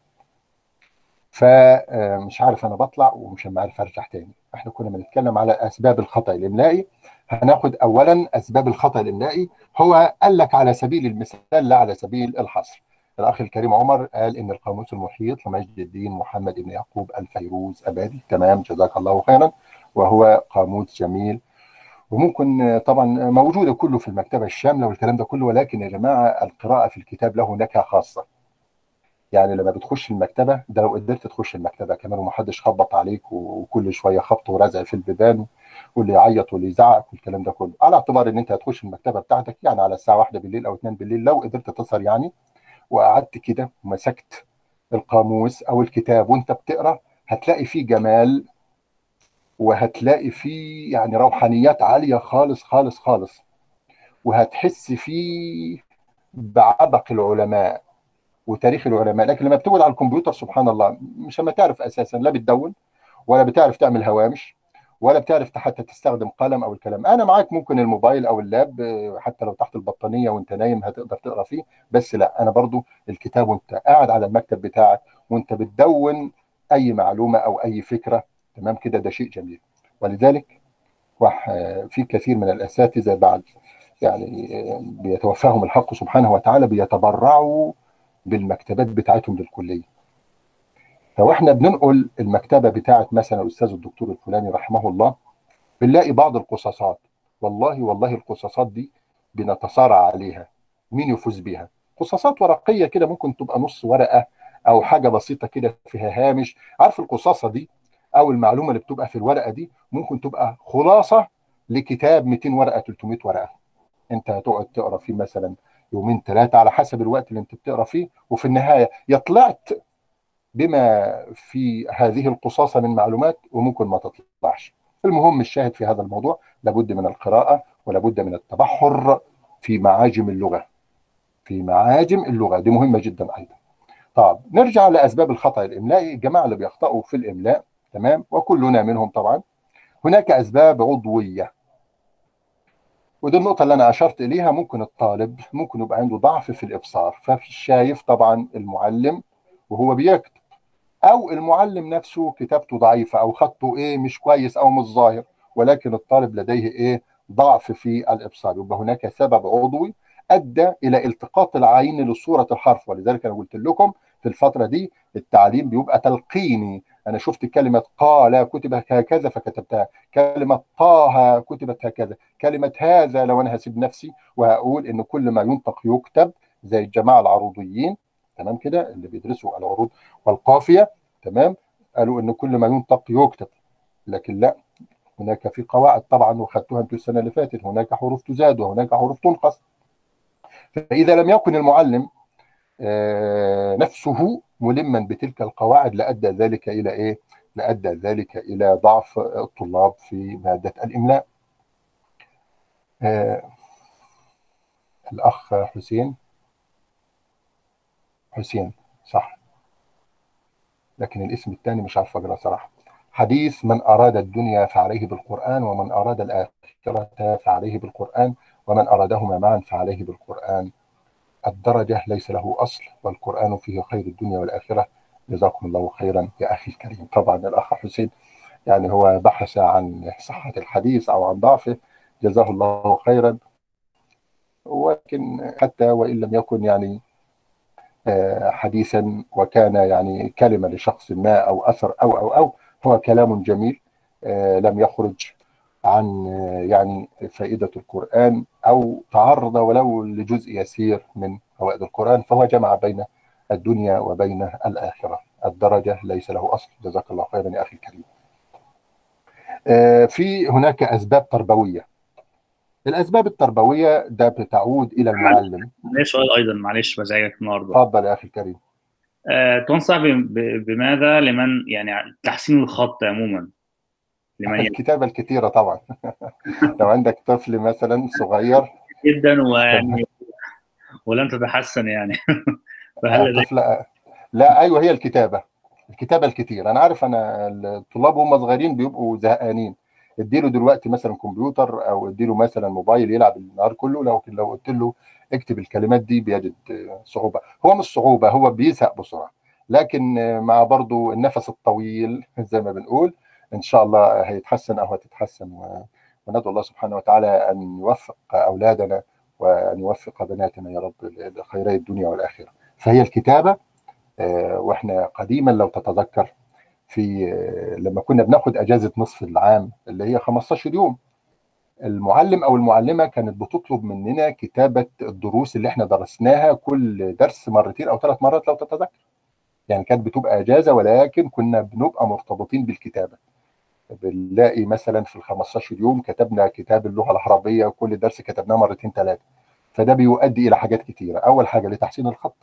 فمش عارف أنا بطلع ومش عارف أرجع تاني. إحنا كنا بنتكلم على أسباب الخطأ الإملائي هناخد اولا أسباب الخطأ الاملائي هو قال لك على سبيل المثال لا على سبيل الحصر. الأخ الكريم عمر قال إن القاموس المحيط لمجد الدين محمد بن يعقوب الفيروز أبادي. تمام جزاك الله خيرا. وهو قاموس جميل. وممكن طبعا موجوده كله في المكتبة الشاملة والكلام ده كله ولكن يا جماعة القراءة في الكتاب له نكهة خاصة. يعني لما بتخش المكتبة ده لو قدرت تخش المكتبة كمان ومحدش خبط عليك وكل شوية خبط ورزع في البيبان واللي يعيط واللي يزعق والكلام ده كله. على اعتبار إن أنت هتخش المكتبة بتاعتك يعني على الساعة 1 بالليل أو 2 بالليل لو قدرت تسهر يعني وقعدت كده ومسكت القاموس أو الكتاب وأنت بتقرأ هتلاقي فيه جمال وهتلاقي فيه يعني روحانيات عالية خالص خالص خالص. وهتحس فيه بعبق العلماء. وتاريخ العلماء لكن لما بتقعد على الكمبيوتر سبحان الله مش ما تعرف أساسا لا بتدون ولا بتعرف تعمل هوامش ولا بتعرف حتى تستخدم قلم أو الكلام. أنا معاك ممكن الموبايل أو اللاب حتى لو تحت البطانية وأنت نايم هتقدر تقرأ فيه بس لا أنا برضو الكتاب وأنت قاعد على المكتب بتاعك وأنت بتدون أي معلومة أو أي فكرة تمام؟ كده ده شيء جميل. ولذلك في كثير من الأساتذة بعد يعني بيتوفاهم الحق سبحانه وتعالى بيتبرعوا بالمكتبات بتاعتهم للكلية. فواحنا بننقل المكتبة بتاعت مثلا الأستاذ الدكتور الفلاني رحمه الله بنلاقي بعض القصاصات. والله والله القصاصات دي بنتصارع عليها. مين يفوز بيها؟ قصاصات ورقية كده ممكن تبقى نص ورقة أو حاجة بسيطة كده فيها هامش. عارف القصاصة دي؟ أو المعلومة اللي بتبقى في الورقة دي ممكن تبقى خلاصة لكتاب 200 ورقة 300 ورقة. أنت هتقعد تقرأ فيه مثلا يومين ثلاثة على حسب الوقت اللي انت بتقرأ فيه. وفي النهاية يا طلعت بما في هذه القصاصة من معلومات وممكن ما تطلعش. المهم الشاهد في هذا الموضوع لابد من القراءة ولابد من التبحر في معاجم اللغة. في معاجم اللغة دي مهمة جدا أيضا. طب نرجع لأسباب الخطأ الإملائي. الجماعه اللي بيخطئوا في الإملاء تمام؟ وكلنا منهم طبعا. هناك أسباب عضوية. ودي النقطة اللي أنا أشرت إليها ممكن الطالب ممكن يبقى عنده ضعف في الإبصار فشايف طبعا المعلم وهو بيكتب أو المعلم نفسه كتابته ضعيفة أو خطه إيه مش كويس أو مش ظاهر ولكن الطالب لديه إيه ضعف في الإبصار. يبقى هناك سبب عضوي أدى إلى التقاط العين لصورة الحرف. ولذلك أنا قلت لكم في الفترة دي التعليم بيبقى تلقيني أنا شفت كلمة قال كتبت هكذا فكتبتها. كلمة طه كتبت هكذا. كلمة هذا لو أنا هسيب نفسي وهقول إن كل ما ينطق يكتب زي الجماعة العروضيين. تمام كده؟ اللي بيدرسوا العروض والقافية. تمام؟ قالوا إن كل ما ينطق يكتب. لكن لا. هناك في قواعد طبعا وخدتوها أنتوا السنة اللي فاتت. هناك حروف تزاد وهناك حروف تنقص. فإذا لم يكن المعلم نفسه ملما بتلك القواعد لأدى ذلك إلى إيه؟ لأدى ذلك إلى ضعف الطلاب في مادة الإملاء. آه الأخ حسين حسين صح لكن الاسم الثاني مش عارف أقرأ صراحة. حديث من أراد الدنيا فعليه بالقرآن ومن أراد الآخرة فعليه بالقرآن ومن أرادهما معا فعليه بالقرآن الدرجة ليس له أصل والقرآن فيه خير الدنيا والآخرة. جزاكم الله خيرا يا أخي الكريم. طبعا الأخ حسين يعني هو بحث عن صحة الحديث أو عن ضعفه. جزاه الله خيرا. ولكن حتى وإن لم يكن يعني حديثا وكان يعني كلمة لشخص ما أو أثر أو أو أو هو كلام جميل لم يخرج عن يعني فائدة القرآن أو تعرض ولو لجزء يسير من فوائد القرآن فهو جمع بين الدنيا وبين الآخرة. الدرجة ليس له أصل. جزاك الله خيرا يا أخي الكريم. في هناك أسباب تربوية. الأسباب التربوية ده بتعود إلى المعلم. ليه سؤال أيضا. معلش بزعجك النهارده. اتفضل يا أخي الكريم. أه تنصح بماذا؟ لمن يعني تحسين الخط عموما. لمن يعلم الكتابة الكتيرة طبعا. لو عندك طفل مثلا صغير. جدا ويعني ولم تتحسن يعني. فهل لديك الطفل لا أيوه هي الكتابة. الكتابة الكتير أنا عارف أنا الطلاب وهم صغيرين بيبقوا زهقانين. اديله دلوقتي مثلا كمبيوتر أو اديله مثلا موبايل يلعب النهار كله. لو لو قلت له اكتب الكلمات دي بيجد صعوبة. هو مش صعوبة هو بيزهق بسرعة. لكن مع برضو النفس الطويل زي ما بنقول إن شاء الله هيتحسن أو هتتحسن وندعو الله سبحانه وتعالى أن يوفق أولادنا وأن يوفق بناتنا يا رب لخيري الدنيا والآخرة. فهي الكتابة آه، وإحنا قديما لو تتذكر في آه، لما كنا بناخد أجازة نصف العام اللي هي 15 يوم المعلم أو المعلمة كانت بتطلب مننا كتابة الدروس اللي إحنا درسناها كل درس مرتين أو ثلاث مرات لو تتذكر. يعني كانت بتبقى إجازة ولكن كنا بنبقى مرتبطين بالكتابة. بنلاقي مثلا في ال 15 يوم كتبنا كتاب اللغة العربية وكل درس كتبناه مرتين ثلاثة فده بيؤدي إلى حاجات كتيرة. أول حاجة لتحسين الخط.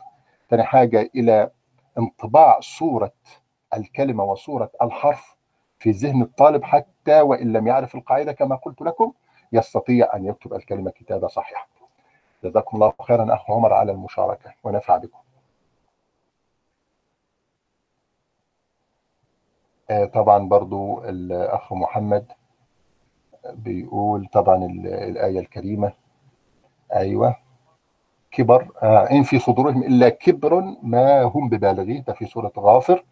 ثاني حاجة إلى انطباع صورة الكلمة وصورة الحرف في ذهن الطالب حتى وإن لم يعرف القاعدة. كما قلت لكم يستطيع أن يكتب الكلمة كتابة صحيحة. جزاكم الله خيرا أخ عمر على المشاركة ونفع بكم. طبعا برضو الأخ محمد بيقول طبعا ال- الآية الكريمة. أيوه. كبر آه إن في صدورهم إلا كبر ما هم ببالغيه. ده في سورة غافر.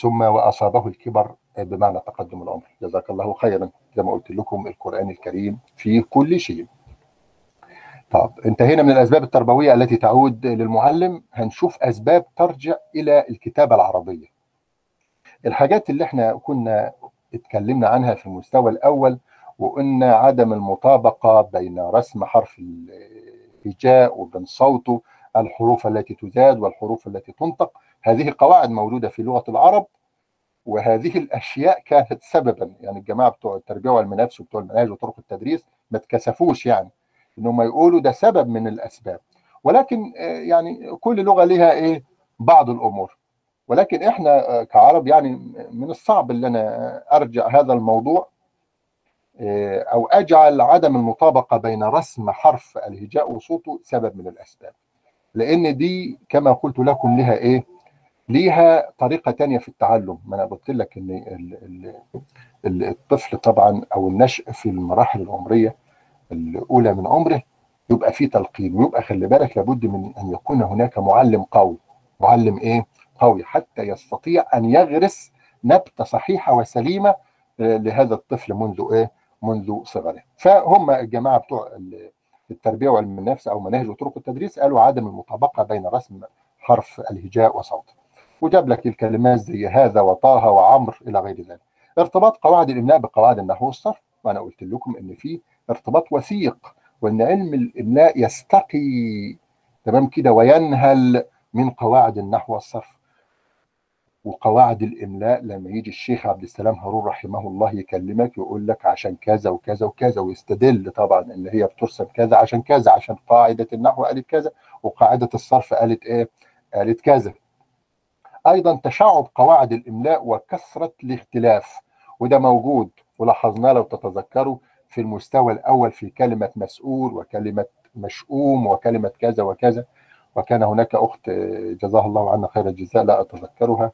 ثم وأصابه الكبر بمعنى تقدم العمر جزاك الله خيرا زي ما قلت لكم القرآن الكريم فيه كل شيء. طب انتهينا من الأسباب التربوية التي تعود للمعلم. هنشوف أسباب ترجع إلى الكتابة العربية. الحاجات اللي إحنا كنا اتكلمنا عنها في المستوى الأول وقلنا عدم المطابقة بين رسم حرف الهجاء وبين صوته الحروف التي تزاد والحروف التي تنطق. هذه قواعد موجوده في لغة العرب وهذه الأشياء كانت سببا. يعني الجماعة بتوع التربيه والعلم نفس وبتوع المناهج وطرق التدريس ما اتكسفوش يعني انهم يقولوا ده سبب من الأسباب. ولكن آه، يعني كل لغة لها إيه؟ بعض الأمور. ولكن إحنا كعرب يعني من الصعب إن أنا أرجع هذا الموضوع آه، أو أجعل عدم المطابقة بين رسم حرف الهجاء وصوته سبب من الأسباب. لأن دي كما قلت لكم لها إيه؟ ليها طريقة تانية في التعلم. ما أنا قلت لك إن ال- ال- ال- الطفل طبعا أو النشء في المراحل العمرية الأولى من عمره يبقى فيه تلقين. ويبقى خلي بالك لابد من أن يكون هناك معلم قوي. معلم إيه؟ قوي حتى يستطيع أن يغرس نبتة صحيحة وسليمة آه، لهذا الطفل منذ إيه؟ منذ صغره. فهم الجماعة بتوع ال- التربية وعلم النفس أو مناهج وطرق التدريس قالوا عدم المطابقة بين رسم حرف الهجاء وصوته وجاب لك الكلمات زي هذا وطه وعمر إلى غير ذلك. ارتباط قواعد الاملاء بقواعد النحو والصرف. وأنا قلت لكم إن في ارتباط وثيق وإن علم الاملاء يستقي. تمام كده؟ وينهل من قواعد النحو والصرف. وقواعد الإملاء لما يجي الشيخ عبد السلام هارون رحمه الله يكلمك يقول لك عشان كذا وكذا وكذا ويستدل طبعا إن هي بترسم كذا عشان كذا عشان قاعدة النحو قالت كذا وقاعدة الصرف قالت إيه؟ قالت كذا. أيضا تشعب قواعد الإملاء وكثرة الاختلاف وده موجود ولاحظناه لو تتذكروا في المستوى الأول في كلمة مسؤول وكلمة مشؤوم وكلمة كذا وكذا وكان هناك أخت جزاها الله عنا خير الجزاء لا أتذكرها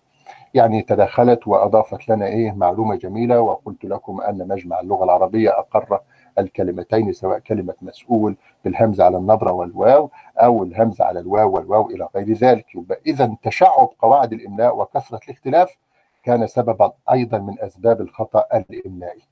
يعني تدخلت وأضافت لنا إيه معلومة جميلة وقلت لكم أن مجمع اللغة العربية أقر الكلمتين سواء كلمة مسؤول بالهمزه على النبره والواو أو الهمزه على الواو والواو إلى غير ذلك إذا تشعب قواعد الإملاء وكثرة الاختلاف كان سببا أيضا من أسباب الخطأ الإملائي.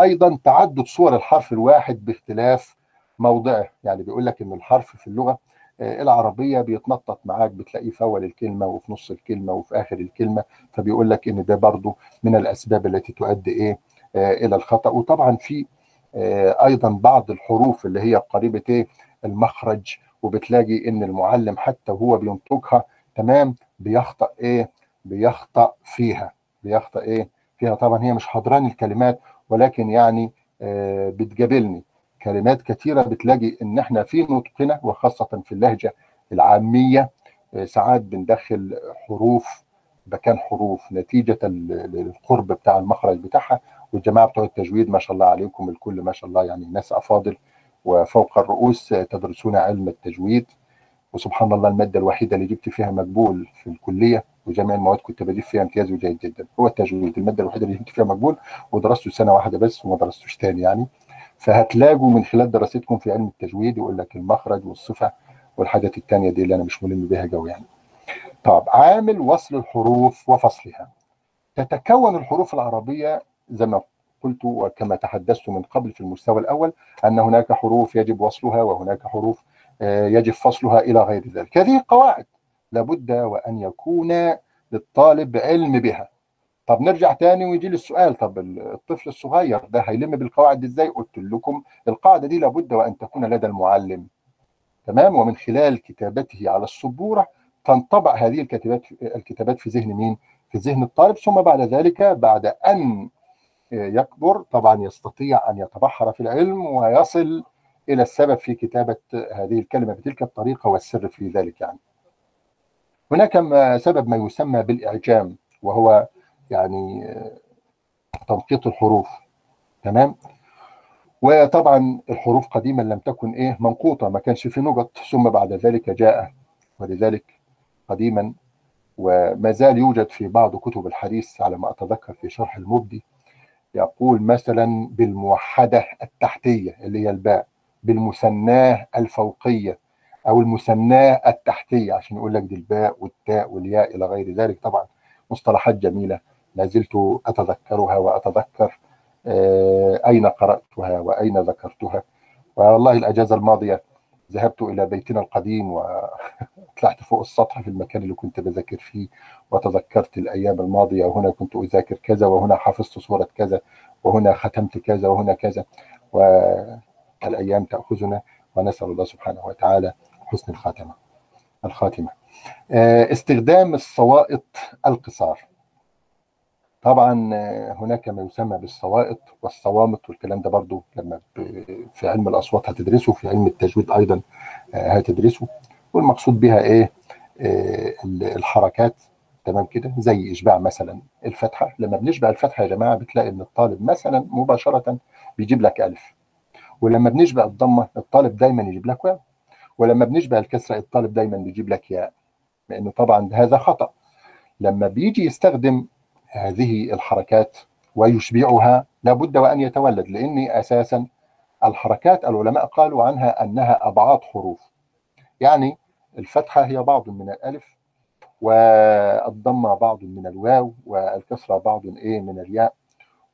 أيضا تعدد صور الحرف الواحد باختلاف موضعه، يعني بيقول لك إن الحرف في اللغة العربية بيتنطط معاك بتلاقيه في اول الكلمة وفي نص الكلمة وفي آخر الكلمة فبيقول لك إن ده برضو من الأسباب التي تؤدي إيه آه، إلى الخطأ. وطبعا في آه، أيضا بعض الحروف اللي هي قريبة إيه المخرج وبتلاقي إن المعلم حتى وهو بينطقها تمام بيخطأ إيه بيخطأ فيها بيخطأ إيه فيها. طبعا هي مش حضران الكلمات ولكن يعني آه، بتجابلني كلمات كثيرة بتلاقي إن إحنا في نطقنا وخاصة في اللهجة العامية. آه، ساعات بندخل حروف مكان حروف نتيجة ال- للقرب بتاع المخرج بتاعها. والجماعة بتوع التجويد ما شاء الله عليكم الكل ما شاء الله يعني ناس أفاضل. وفوق الرؤوس تدرسون علم التجويد. وسبحان الله المادة الوحيدة اللي جبت فيها مقبول في الكلية وجميع المواد كنت بجيب فيها امتياز وجيد جدا. هو التجويد المادة الوحيدة اللي جبت فيها مقبول ودرسته سنة واحدة بس وما درستوش تاني يعني. فهتلاقوا من خلال دراستكم في علم التجويد يقول لك المخرج والصفة والحاجات التانية دي اللي أنا مش ملم بيها قوي يعني. طب عامل وصل الحروف وفصلها. تتكون الحروف العربية زي ما قلت وكما تحدثت من قبل في المستوى الأول أن هناك حروف يجب وصلها وهناك حروف يجب فصلها إلى غير ذلك. هذه قواعد لابد وأن يكون للطالب علم بها. طب نرجع تاني ويجي لي السؤال طب الطفل الصغير ده هيلم بالقواعد إزاي؟ قلت لكم القاعدة دي لابد وأن تكون لدى المعلم. تمام ومن خلال كتابته على السبورة تنطبع هذه الكتابات الكتابات في ذهن مين؟ في ذهن الطالب ثم بعد ذلك بعد أن يكبر طبعا يستطيع أن يتبحر في العلم ويصل إلى السبب في كتابة هذه الكلمة بتلك الطريقة والسر في ذلك يعني. هناك سبب ما يسمى بالإعجام وهو يعني تنقيط الحروف. تمام؟ وطبعا الحروف قديما لم تكن إيه منقوطة ما كانش في نقط. ثم بعد ذلك جاء ولذلك قديما وما زال يوجد في بعض كتب الحديث على ما أتذكر في شرح المبدي يقول مثلا بالموحدة التحتية اللي هي الباء بالمثناة الفوقية أو المثناة التحتية عشان يقول لك دي الباء والتاء والياء إلى غير ذلك. طبعا مصطلحات جميلة. لا زلت أتذكرها وأتذكر أين قرأتها وأين ذكرتها. والله الأجازة الماضية ذهبت إلى بيتنا القديم وطلعت فوق السطح في المكان اللي كنت بذاكر فيه وتذكرت الأيام الماضية. وهنا كنت أذاكر كذا وهنا حفظت سورة كذا وهنا ختمت كذا وهنا كذا. والأيام تأخذنا ونسأل الله سبحانه وتعالى حسن الخاتمة الخاتمة. استخدام الصوائط القصار. طبعا هناك ما يسمى بالصوائط والصوامت والكلام ده برضو لما في علم الأصوات هتدرسه في علم التجويد أيضا هتدرسه. والمقصود بها إيه؟ الحركات. تمام كده؟ زي إشباع مثلا الفتحة. لما بنشبع الفتحة يا جماعة بتلاقي إن الطالب مثلا مباشرة بيجيب لك ألف. ولما بنشبع الضمة الطالب دايما يجيب لك واو. ولما بنشبع الكسرة الطالب دايما بيجيب لك ياء. لأنه طبعا هذا خطأ. لما بيجي يستخدم هذه الحركات ويشبعها لابد وأن يتولد لأن أساسا الحركات العلماء قالوا عنها أنها ابعاد حروف. يعني الفتحة هي بعض من الألف والضمة بعض من الواو والكسرة بعض إيه من الياء.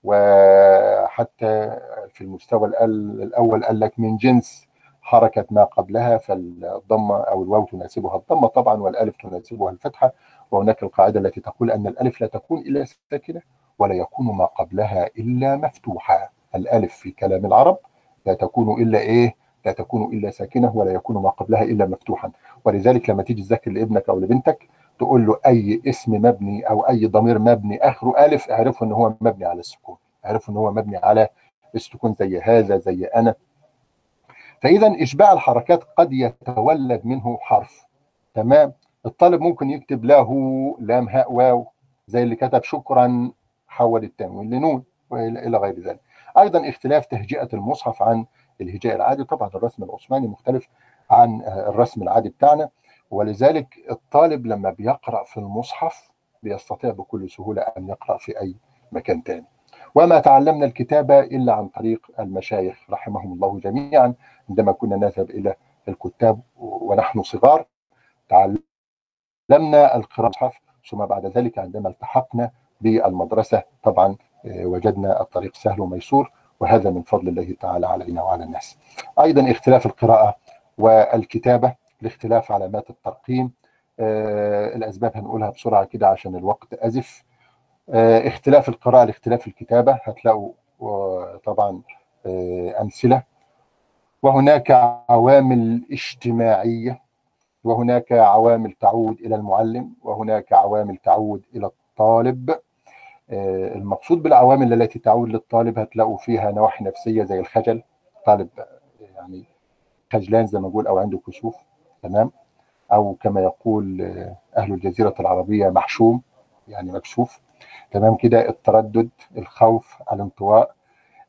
وحتى في المستوى الأول قال لك من جنس حركه ما قبلها فالضمة أو الواو تناسبها الضمة طبعا والألف تناسبها الفتحة وهناك القاعدة التي تقول أن الألف لا تكون إلا ساكنة ولا يكون ما قبلها إلا مفتوحة. الألف في كلام العرب لا تكون إلا إيه؟ لا تكون إلا ساكنة ولا يكون ما قبلها إلا مفتوحا. ولذلك لما تيجي تذاكر لابنك أو لبنتك تقول له أي اسم مبني أو أي ضمير مبني اخره ألف اعرفه إن هو مبني على السكون اعرفه إن هو مبني على السكون زي هذا زي أنا. فإذا إشباع الحركات قد يتولد منه حرف. تمام؟ الطالب ممكن يكتب له لام هاء واو زي اللي كتب شكرا حول التنوين لنون وإلى غير ذلك. أيضا اختلاف تهجئة المصحف عن الهجاء العادي طبعا الرسم العثماني مختلف عن الرسم العادي بتاعنا. ولذلك الطالب لما بيقرأ في المصحف بيستطيع بكل سهولة أن يقرأ في أي مكان تاني. وما تعلمنا الكتابه إلا عن طريق المشايخ رحمهم الله جميعا عندما كنا نذهب إلى الكتاب ونحن صغار تعلمنا القراءة ثم بعد ذلك عندما التحقنا بالمدرسة طبعا وجدنا الطريق سهل وميسور وهذا من فضل الله تعالى علينا وعلى الناس. أيضا اختلاف القراءة والكتابة لاختلاف علامات الترقيم آه الأسباب هنقولها بسرعة كده عشان الوقت آه اختلاف القراءة لاختلاف الكتابة هتلاقوا آه طبعا آه أمثلة. وهناك عوامل اجتماعية وهناك عوامل تعود إلى المعلم وهناك عوامل تعود إلى الطالب. آه المقصود بالعوامل التي تعود للطالب هتلاقوا فيها نواحي نفسية زي الخجل. طالب يعني خجلان زي ما بقول أو عنده كسوف. تمام؟ أو كما يقول أهل الجزيرة العربية محشوم يعني مكسوف. تمام كده؟ التردد الخوف الانطواء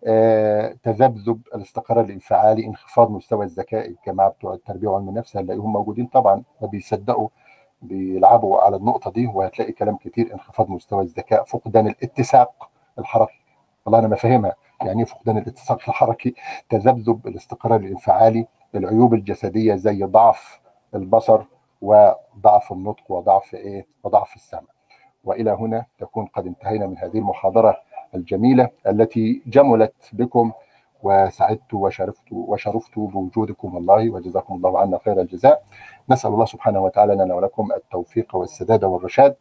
آه، تذبذب الاستقرار الانفعالي انخفاض مستوى الذكاء الجماعه بتوع التربية وعلم النفس. هنلاقيهم موجودين طبعا وبيصدقوا بيلعبوا على النقطة دي وهتلاقي كلام كتير انخفاض مستوى الذكاء فقدان الاتساق الحركي. والله أنا ما فاهمها. يعني إيه فقدان الاتساق الحركي؟ تذبذب الاستقرار الانفعالي العيوب الجسدية زي ضعف البصر وضعف النطق وضعف إيه؟ وضعف السمع. وإلى هنا تكون قد انتهينا من هذه المحاضرة الجميلة التي جملت بكم وسعدت وشرفت وشرفت بوجودكم والله وجزاكم الله عنا خير الجزاء. نسأل الله سبحانه وتعالى لنا ولكم التوفيق والسداد والرشاد.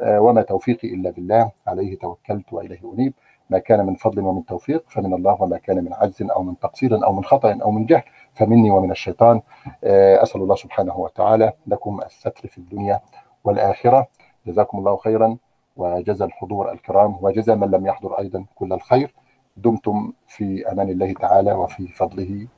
آه، وما توفيقي إلا بالله عليه توكلت وإليه أنيب. ما كان من فضل ومن توفيق فمن الله وما كان من عجز أو من تقصير أو من خطأ أو من جهل فمني ومن الشيطان. آه، أسأل الله سبحانه وتعالى لكم الستر في الدنيا والآخرة. جزاكم الله خيرا وجزى الحضور الكرام وجزى من لم يحضر أيضا كل الخير. دمتم في أمان الله تعالى وفي فضله.